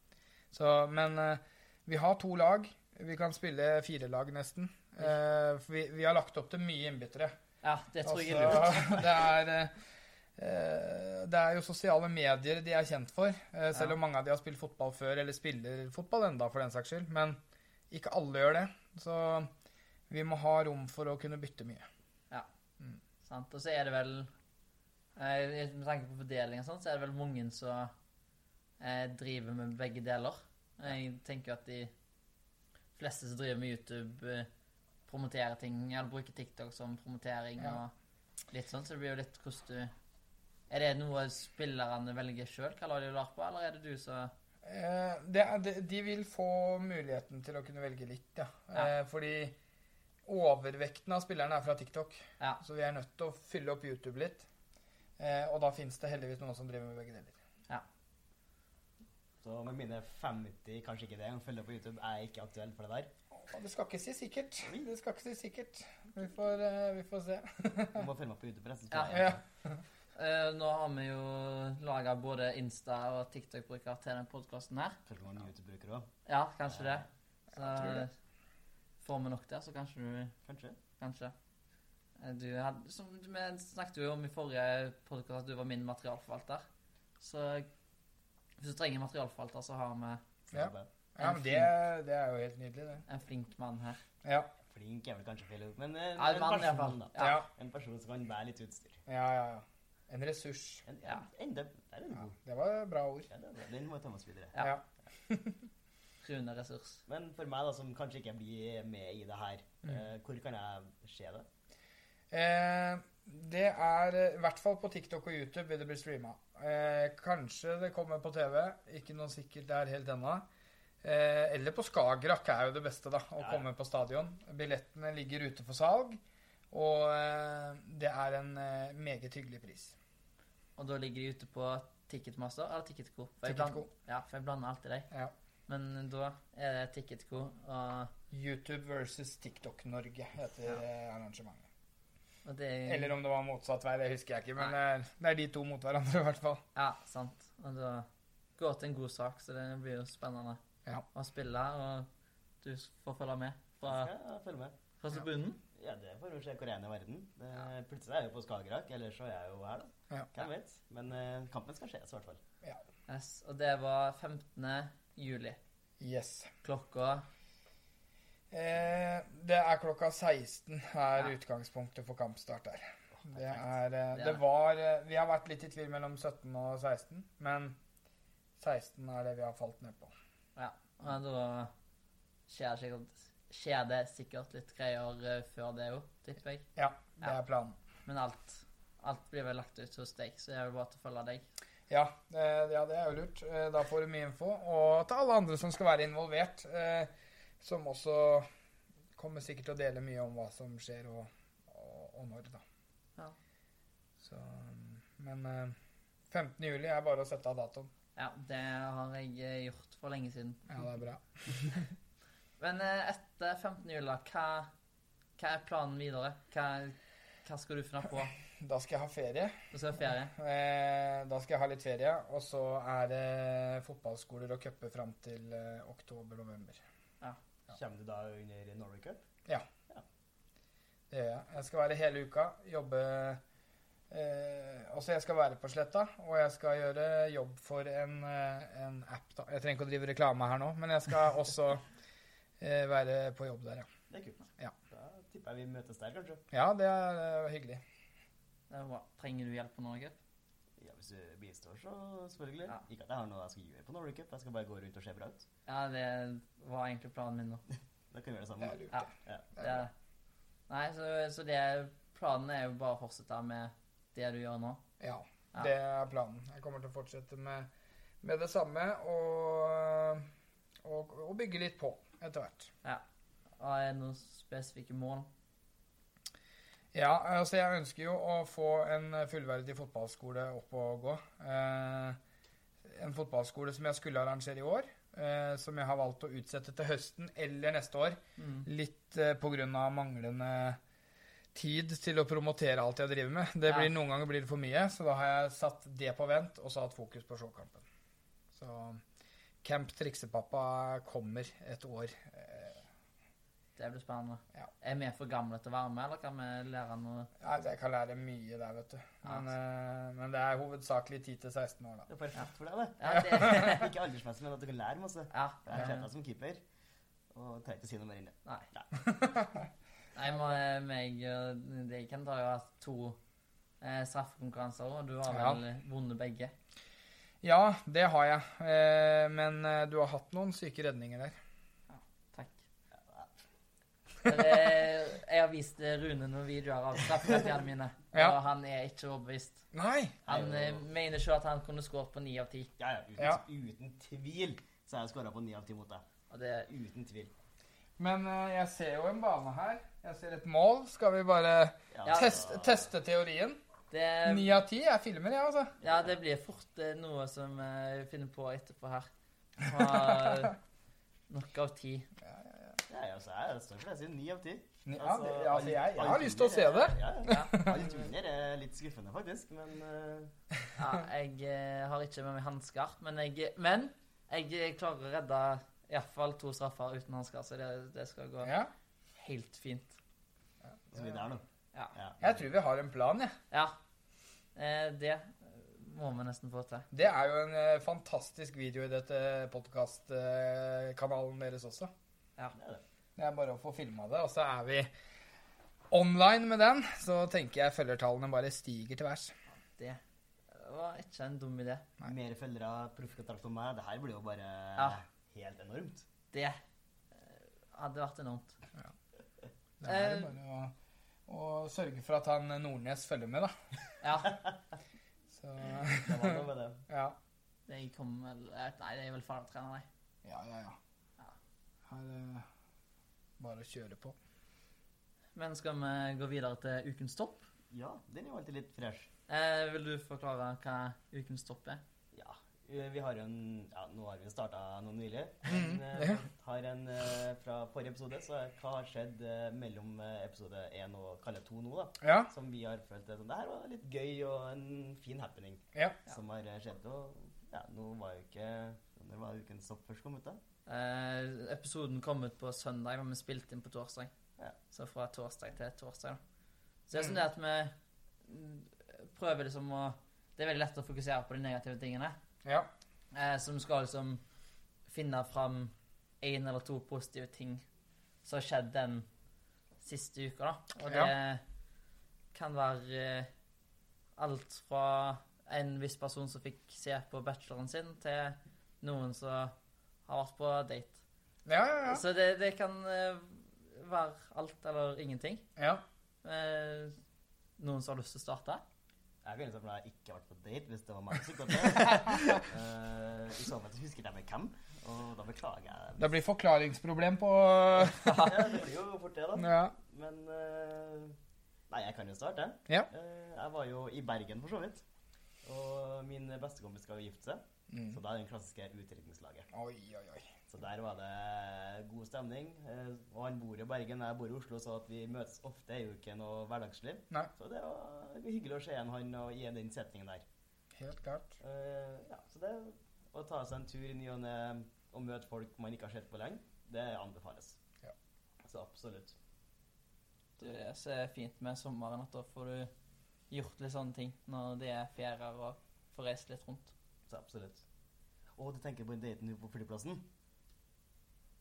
Så, men eh, vi har to lag. Vi kan spille fire lag, nesten. Eh, vi, vi har lagt opp til mye innbyttere. Ja, det tror jeg er lurt. Altså, det er eh, Det er jo sosiale medier de er kjent for. eh, selv om mange av de har spilt fotball før, eller spiller fotball enda, for den saks skyld. Men ikke alle gjør det. Så vi må ha rom for å kunne bytte mye. ja, Sant? Og så er det vel eh, Med tanke på fordeling og sånn, så er det vel mange som eh, driver med begge deler. Jeg tenker at de fleste som driver med YouTube, eh, promoterer ting, eller bruker TikTok som promotering Ja. og litt sånn, så det blir jo litt hvordan du Er det noe spillerne velger sjøl, hva lag de være på, eller er det du som Eh, det, de, de vil få muligheten til å kunne velge litt, ja. Ja. Eh, fordi overvekten av spillerne er fra TikTok. Ja. Så vi er nødt til å fylle opp YouTube litt. Eh, og da fins det heldigvis noen som driver med begge deler. Så med mine 50, kanskje ikke det, å følge på YouTube, er ikke aktuelt for det der. Det skal ikke si sikkert. Det skal ikke si sikkert. Vi får, uh, vi får se. Du må følge meg på YouTube resten. Ja. Ja. Eh, Nå har vi jo laga både Insta- og TikTok-bruker til denne podkasten her. Kanskje mange YouTube-brukere òg. Ja, kanskje det. Så Jeg tror det. får vi nok der, så kanskje du Kanskje. Kanskje. Eh, Du hadde, som vi snakket jo om i forrige podkast, at du var min materialforvalter. Så hvis du trenger materialforvalter, så har vi Ja. ja, men det, det er jo helt nydelig, det. en flink mann her. Ja. Flink er vel kanskje feil ord, men en, Ja, en person, da. Ja. Ja. En person som kan bære litt utstyr. Ja, ja, ja. En ressurs. En, Ja. en, det, er du Ja, det var bra ord. Ja, det. Den må ta med oss videre. Ja. Ja. Rune Ressurs. Men for meg, da, som kanskje ikke blir med i det her, Mm. eh, hvor kan jeg se det? Eh, Det er eh, i hvert fall på TikTok og YouTube vil det bli streama. Eh, kanskje det kommer på TV. Ikke noe sikkert der helt ennå. Eh, eller på Skagerrak er jo det beste, da. Å komme på stadion. Billettene ligger ute for salg. Og eh, det er en eh, meget hyggelig pris. Og da ligger de ute på Ticketmaster eller Ticketco? For Ticketco. Ja, for jeg blander alltid dem. Ja. Men da er det Ticketco og, YouTube versus TikTok Norge heter Ja. eh, arrangementet. og det er Eller om det var motsatt vei, det husker jeg ikke. Men Nei. det er de to mot hverandre, i hvert fall. Ja, sant. Og da går til en god sak, så det blir jo spennende Ja. å spille. Og du får følge med fra, ja, jeg følge med? fra tribunen. Ja, det får jo se hvor jeg er i verden. Det, Plutselig er jeg jo på Skagerrak, eller så er jeg jo her, da. Ja. Hvem vet? Men uh, kampen skal skje, i hvert fall. Yes. Og det var 15. juli. Yes. Klokka Eh, det er klokka 16 er Ja. utgangspunktet for kampstart der. Det er, eh, Det er- var eh, Vi har vært litt i tvil mellom 17 og 16, men 16 er det vi har falt ned på. Ja. Og da skjer sikkert, skjer det sikkert litt greier eh, før det òg, tipper jeg. Ja, det er planen. Men alt, alt blir vel lagt ut hos deg, så det er jo bare til å følge deg. Ja, ja, det er jo lurt. Eh, Da får du mye info. Og til alle andre som skal være involvert, eh, som også kommer sikkert til å dele mye om hva som skjer og, og, og når, da. Ja. Så, men eh, 15. juli er bare å sette av datoen. Ja, det har jeg gjort for lenge siden. Ja, det er bra. Men eh, etter 15. jula, hva, hva er planen videre? Hva, hva skal du finne på? Da skal jeg ha ferie. Da skal ha ferie? Eh, Da skal jeg ha litt ferie, og så er det fotballskoler og cuper fram til eh, oktober-november. Kommer du da under Norway Cup? Det gjør jeg. Jeg skal være hele uka, jobbe eh, Også jeg skal være på Sletta, og jeg skal gjøre jobb for en, en app. da. Jeg trenger ikke å drive reklame her nå, men jeg skal også være på jobb der, ja. Det er kult. Ja. Da tipper jeg vi møtes der, kanskje. Ja, det er eh, hyggelig. Det er bra. Trenger du hjelp på Norge? Ja, Hvis du bistår, så selvfølgelig. Ja. Ikke at jeg har noe jeg skal gjøre på Norway Cup, jeg skal bare gå rundt og se bra ut. Ja, det var egentlig planen min nå. Da kan vi gjøre det Det er lurt. Ja. det. Ja. Det Det er nei, så, så det planen er jo bare å fortsette med det du gjør nå. Ja, Ja. det er planen. Jeg kommer til å fortsette med, med det samme og, og, og bygge litt på etter hvert. Og er det noen spesifikke mål? Ja, altså jeg ønsker jo å få en fullverdig fotballskole opp og gå. Eh, en fotballskole som jeg skulle arrangere i år, eh, som jeg har valgt å utsette til høsten eller neste år. Mm. Litt eh, av manglende tid til å promotere alt jeg driver med. Det Ja. blir, Noen ganger blir det for mye, så da har jeg satt det på vent og så hatt fokus på showkampen. Så Camp Triksepappa kommer et år. Eh, Det blir spennende. Ja. Er vi for gamle til å være med, eller kan vi lære noe? Ja, jeg kan lære mye der, vet du. Men, eh, men det er hovedsakelig 10-16 år, da. Det er perfekt for deg, det. Ja, det, Ikke aldersmessig, men at du kan lære masse. ja, Jeg har sett eh, deg som keeper, og trenger ikke å si noe mer enn det. Nei. Nei. Nei, må- meg og deg kan ta jo hatt to eh, straffekonkurranser, og du har Ja. vel vunnet begge. Ja, det har jeg. Eh, men eh, du har hatt noen syke redninger der. Takk. Eh, jeg har vist Rune noen videoer av straffekonkurransene mine, Ja. og han er ikke overbevist. Nei! Han jo. mener ikke at han kunne skåret på ni av ti. Ja, ja, uten, Ja. uten tvil så har jeg skåra på ni av ti mot deg. Og det Uten tvil. Men jeg ser jo en bane her. Jeg ser et mål. Skal vi bare Ja. teste, teste teorien? Det, Ni av ti? Jeg filmer, ja, altså. ja, det blir fort eh, noe som eh, vi finner på etterpå her. Fra nok av ti. Ja, ja, så jeg står for det. Jeg sier ni av ti. Ja, det, altså, alt- jeg, jeg har lyst til å se det. er- Ja, ja. Ja. Alt under er litt skuffende, faktisk, men uh... Ja, jeg uh, har ikke med meg hansker, men jeg, men jeg eh, klarer å redde iallfall to straffer uten hansker, så det, det skal gå Ja. helt fint. så vi der nå. Ja. Ja. Jeg tror vi har en plan, jeg. Ja. Eh, det må vi nesten få til. Det er jo en eh, fantastisk video i dette podkastkanalen deres også. Er det. Det er bare å få filma det, og så er vi online med den. Så tenker jeg følgertallene bare stiger til værs. Det var ikke en dum idé. Nei. Mer følgere, proffkontrakt om meg. Det her blir jo bare Ja. helt enormt. Det eh, hadde vært enormt. Ja. Det er Eh. bare å Og sørge for at han Nordnes følger med, da. Ja. Så Det var noe med det. ja. Det kom vel eh, Nei, det er vel fartrener, nei. Ja, ja, ja. Ja. Her er bare å kjøre på. Men skal vi gå videre til ukens topp? Ja, den er jo alltid litt fresh. Eh, vil du forklare hva ukens topp er? Ja, eh, vi har jo en Ja, nå har vi starta noe nylig. Men Men, ja. eh, har en eh, fra forrige episode, så hva har skjedd eh, mellom eh, episode 1 og kalle 2 nå, da? Ja. Som vi har følt det, sånn, det her var litt gøy og en fin happening ja. som har eh, skjedd. Og ja, nå var jo ikke Når var ukens stopp først kom ut, da? Eh, episoden kom ut på søndag, men vi spilte inn på torsdag. Ja. Så fra torsdag til torsdag. da. Så det er Mm. sånn det at vi mm, prøver liksom å Det er veldig lett å fokusere på de negative tingene. Ja. Eh, som skal liksom finne fram én eller to positive ting som har skjedd den siste uka, da. Og det kan være eh, alt fra en viss person som fikk se på bacheloren sin, til noen som har vært på date. Ja, ja, ja. Så det, det kan eh, være alt eller ingenting. ja. Eh, noen som har lyst til å starte? Jeg liksom ha ikke vært på date hvis det var meg som uh, I så fall så husker jeg meg hvem, og da beklager jeg. Det blir forklaringsproblem på Ja, det blir jo fort det, da. Ja. Men uh, Nei, jeg kan jo starte. Ja. Uh, jeg var jo i Bergen, for så vidt. Og min bestekompis skal jo gifte seg. Mm. Så da er det den klassiske utdrikningslaget. Oi, oi, oi. Så der var det god stemning. Eh, og han bor i Bergen, jeg bor i Oslo, så at vi møtes ofte er jo ikke noe hverdagsliv. Nei. Så det var hyggelig å se igjen han og i den setningen der. Helt klart. Uh, ja, så det å ta seg en tur i ny og ne og møte folk man ikke har sett på lenge, det anbefales. Ja. Så absolutt. Det er så fint med sommeren at da får du gjort litt sånne ting når det er ferier og får reist litt rundt. Så absolutt. Og du tenker på en date nå på flyplassen?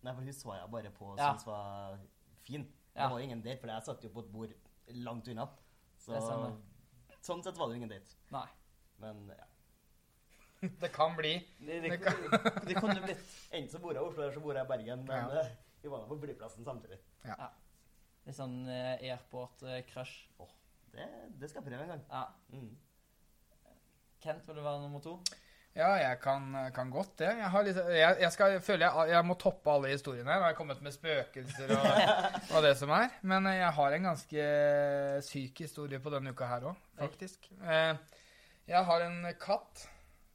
Nei, for hun så jeg bare på og Ja. syntes var fin. Ja. Det var ingen date, for jeg satt jo på et bord langt unna. Så sånn sett var det jo ingen date. Nei. Men ja. Det kan bli. Det, Det det kunne blitt Enten så bor jeg i Oslo, eller så bor jeg i Bergen. Men Ja. eh, vi var da på flyplassen samtidig. litt sånn uh, airport-crush. Det, det skal jeg prøve en gang. Ja. Mm. Kent, vil du være nummer to? Ja, jeg kan, kan godt det. Jeg, har litt, jeg, jeg skal, føler jeg, jeg må toppe alle historiene her. Nå har jeg kommet med spøkelser og, og det som er. Men jeg har en ganske syk historie på denne uka her òg, faktisk. Eh, jeg har en katt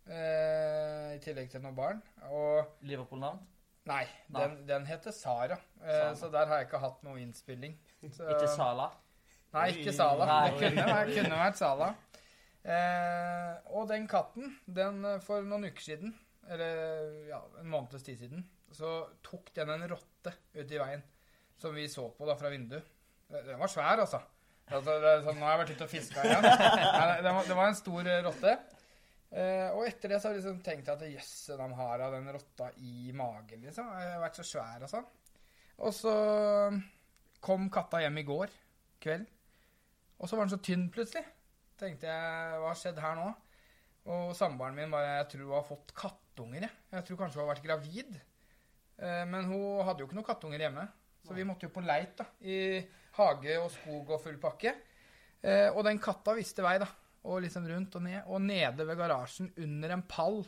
eh, i tillegg til noen barn. Og Liverpool-navn? Nei, Nei. den, den heter Sara. Eh, Sara. Så der har jeg ikke hatt noe innspilling. Så, Ikke Sala? Nei, ikke Sala. Det kunne, vært- kunne vært Sala. Eh, og den katten, den eh, for noen uker siden, eller ja, en måneds tid siden, så tok den en rotte ute i veien, som vi så på da fra vinduet. Eh, Den var svær, altså. altså det sånn, nå har jeg vært ute og fiska igjen. Nei, det, var, det var en stor eh, rotte. Eh, og etter det så har jeg liksom tenkt at jøss, den har av den rotta i magen, liksom. Den har vært så svær og sånn. Og så kom katta hjem i går kveld, og så var den så tynn plutselig. Tenkte jeg, hva har skjedd her nå? Og samboeren min bare, jeg tror hun har fått kattunger, jeg. Jeg tror kanskje hun har vært gravid. Eh, men hun hadde jo ikke noen kattunger hjemme. Så vi måtte jo på leit da, i hage og skog og full pakke. Eh, og den katta visste vei da, og liksom rundt og ned. Og nede ved garasjen, under en pall,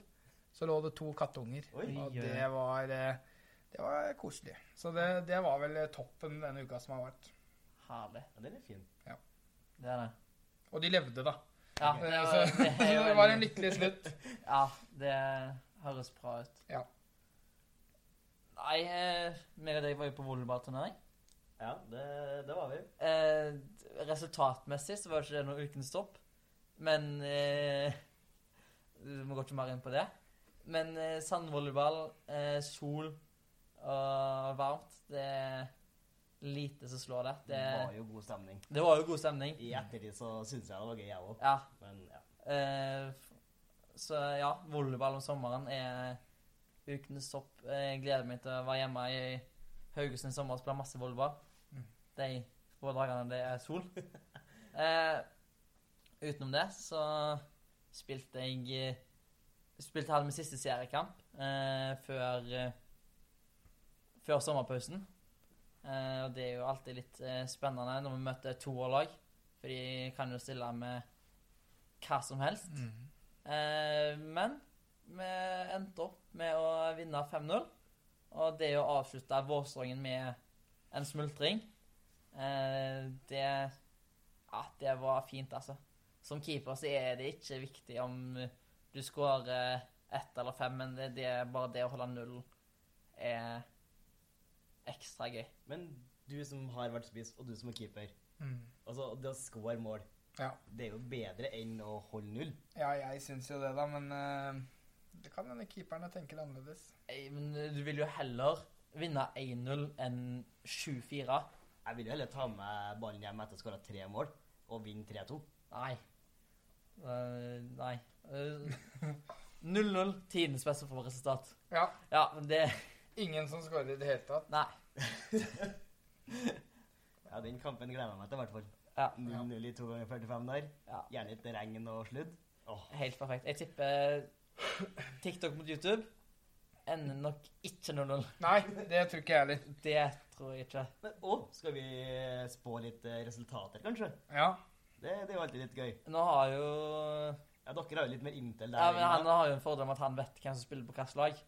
så lå det to kattunger. Oi. Og det var, eh, det var koselig. Så det, det var vel toppen denne uka som har vært. Herlig. Ja, den er fin. Det er det. Og de levde da. Ja, det, så, var, så det, det var en lykkelig slutt. Ja, det høres bra ut. Ja. Nei, eh, meg og deg var jo på volleyballturnering. Ja, det, det var vi. Eh, resultatmessig så var ikke det noe ukens topp, men eh, Vi må gå ikke mer inn på det. Men eh, sandvolleyball, eh, sol og varmt, det er lite som slår det. Det Det, var jo god stemning. det var jo god stemning. I ettertid så syns jeg det var gøy, jeg òg. Ja. Men ja. Uh, så ja, volleyball om sommeren er ukens topp. Jeg gleder meg til å være hjemme i Haugesund i sommer og spille masse volleyball. Mm. De få dagene det er sol. eh, utenom det så spilte jeg Spilte hadde min siste seriekamp eh, før Før sommerpausen. Eh, og det er jo alltid litt eh, spennende når vi møter toerlag, for de kan jo stille med hva som helst. Mm. Eh, men vi endte opp med å vinne 5-0. Og det å avslutte vårsesongen med en smultring, det Ja, det var fint, altså. Som keeper så er det ikke viktig om du skårer ett eller fem, men det, det bare det å holde null er ekstra gøy. Men du som har vært spiss, og du som er keeper. Mm. Altså, det å score mål, Ja. det er jo bedre enn å holde null. ja, jeg syns jo det, da, men uh, det kan hende keeperne tenker annerledes. Ei, Men du vil jo heller vinne 1-0 enn 7-4. Jeg vil jo heller ta med ballen hjem etter å ha skåra tre mål, og vinne 3-2. Nei. Uh, nei. Eh, 0-0, tidenes beste resultat. Ja. Ja, men det Ingen som skårer i det hele tatt. Nei. Ja, den kampen gleder jeg meg til, i hvert fall. Ja, 0-0 i to ganger 45 der. ja. Gjerne litt regn og sludd. Oh. Helt perfekt. Jeg tipper TikTok mot YouTube ender nok ikke 0-0. Nei, det tror ikke jeg heller. Det tror jeg ikke. Men, å, skal vi spå litt eh, resultater, kanskje? Ja. Det, det er jo alltid litt gøy. Nå har jo Ja, Dere har jo litt mer intel der. Ja, men Han har jo en fordel om at han vet hvem som spiller på hvilket lag.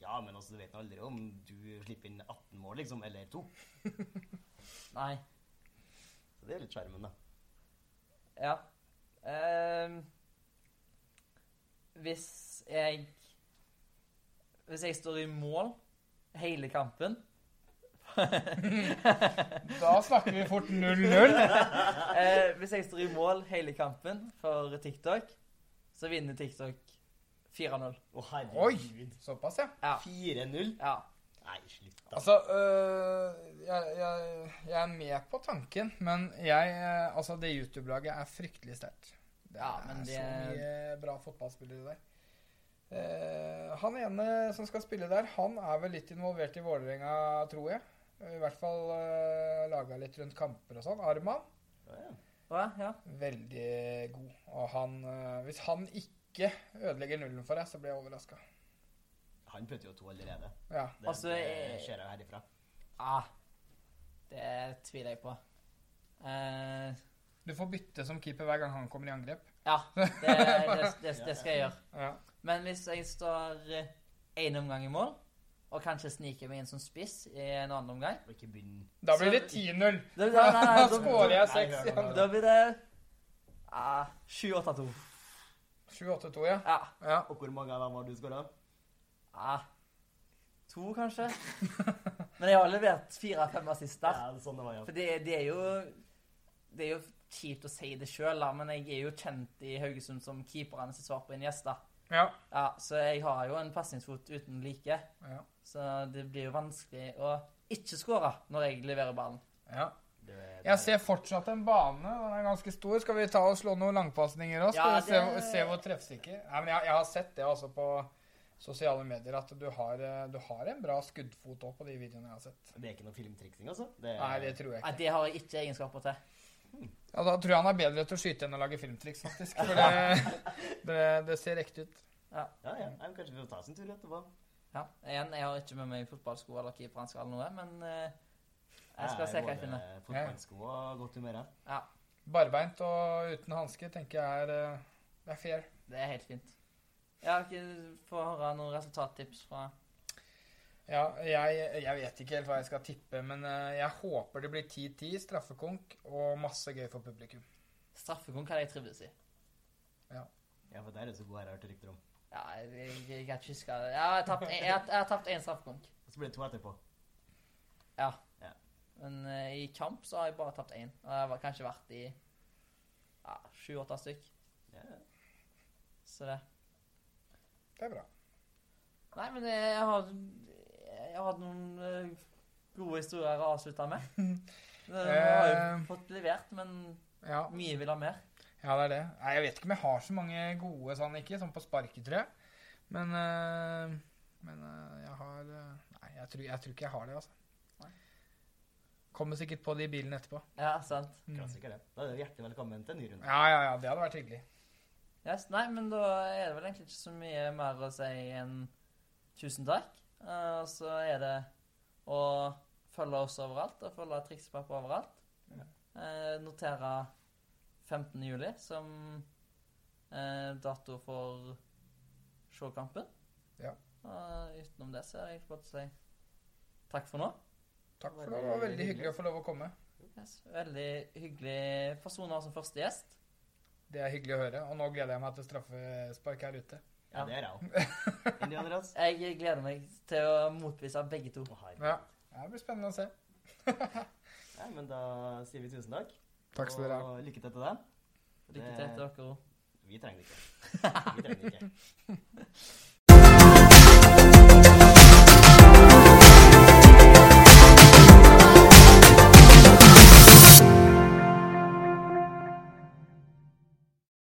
Ja, men altså, du vet aldri om du slipper inn 18 mål, liksom, eller to. Nei. Så det er litt skjermen, da. Ja. Uh, hvis jeg Hvis jeg står i mål hele kampen Da snakker vi fort 0-0. uh, Hvis jeg står i mål hele kampen for TikTok, så vinner TikTok 4-0. Å, herregud. Oi! Såpass, ja. Ja. 4-0? ja. Nei, slutt, da. Altså, øh, jeg, jeg, jeg er med på tanken, men jeg øh, Altså, det YouTube-laget er fryktelig sterkt. Det Ja, er men det- så mye bra fotballspillere der. Uh, han ene som skal spille der, han er vel litt involvert i Vålerenga, tror jeg. I hvert fall uh, laga litt rundt kamper og sånn. Arman, Ja, ja. Hva? Ja. veldig god. Og han øh, Hvis han ikke ødelegger nullen for deg, så blir jeg overraska. Han putter jo to allerede. Ja. Det, Altså, det eh, ser jeg herifra. Ah, det tviler jeg på. Uh, Du får bytte som keeper hver gang han kommer i angrep. ja, det, det, det, det skal jeg gjøre. Ja. Men hvis jeg står én omgang i mål, og kanskje snike meg inn som spiss i en annen omgang Og ikke begynn Da blir det 10-0. Da, da, da, da, Da skårer jeg Nei, seks hør nå, igjen. da blir det ah, 7-8-2. 7-8-2, ja. Ja. ja. Og hvor mange av dem har du skåra? ah, to, kanskje. Men jeg har levert fire-fem assist der. Ja, sånn det var, ja. For det, det er jo Det er jo kjipt å si det sjøl, men jeg er jo kjent i Haugesund som keeperne sitt svar på en gjest. da. Ja. Ja, Så jeg har jo en pasningsfot uten like. ja. Så det blir jo vanskelig å ikke skåre når jeg leverer ballen. ja. Jeg ser fortsatt en bane. Den er ganske stor. Skal vi ta og slå noen langpasninger òg? Ja, se, se hvor treffsikker Nei, men jeg, jeg har sett det altså på sosiale medier, at du har, eh, du har en bra skuddfot òg på de videoene jeg har sett. det er ikke noe filmtriksing, altså? Det, Nei, det tror jeg Nei. Det har jeg ikke egenskaper til. Ja, da tror jeg han er bedre til å skyte enn å lage filmtriks, faktisk. For det, det, det ser ekte ut. Ja, ja. ja. kanskje vi får ta oss en tur etterpå. Ja, igjen, Jeg har ikke med meg fotballsko eller keeperhansker eller noe, men uh, jeg skal se hva jeg finner. Fotballsko og godt humør. Ja, Barbeint og uten hanske tenker jeg er, eh, det er fair. Det er helt fint. Jeg har ikke fått høre noen resultattips fra Ja, jeg, jeg vet ikke helt hva jeg skal tippe, men eh, jeg håper det blir 10-10, straffekonk og masse gøy for publikum. straffekonk. hadde jeg trivdes i. Ja, ja, for det er det så god her, jeg har hørt rykter om. Ja, jeg, jeg, jeg kan ikke huske jeg har tapt en- jeg jeg har tapt én straffekonk. Og så blir det to etterpå. Ja. Ja. Men uh, i kamp så har jeg bare tapt én. Og jeg har kanskje vært i ja, sju-åtte stykk. Ja, ja. Så det Det er bra. Nei, men jeg har Jeg har hatt noen eh, gode historier å avslutte med. Du har jo Eh. fått levert, men Ja, mye vil ha mer. ja, det er det. Nei, jeg vet ikke om jeg har så mange gode sånn, ikke, sånn på sparket, tror jeg. Men, eh, men eh, jeg har eh, Nei, jeg tror, jeg tror ikke jeg har det, altså. Nei. Kommer sikkert på det i bilen etterpå. Ja, sant. Mm. Klassiker, det. Da er du hjertelig velkommen til en ny runde. Ja, ja, ja, det hadde vært hyggelig. Yes, nei, men da er det vel egentlig ikke så mye mer å si enn tusen takk. Eh, Og så er det å følge oss overalt og følge Triksepappa overalt. Ja. Eh, notere 15. juli som eh, dato for showkampen. Ja. Og utenom det så er jeg fått å si takk for nå. Takk for nå. Det var veldig hyggelig å få lov å komme. Yes, veldig hyggelig personer som første gjest. Det er hyggelig å høre. Og nå gleder jeg meg til straffespark her ute. Ja, det gjør jeg òg. De altså? Jeg gleder meg til å motbevise begge to. Ja. Det blir spennende å se. Ja, men da sier vi tusen takk. Takk skal dere ha. Og lykke til til deg. Lykke til til dere òg. Vi trenger det ikke. Vi trenger det ikke.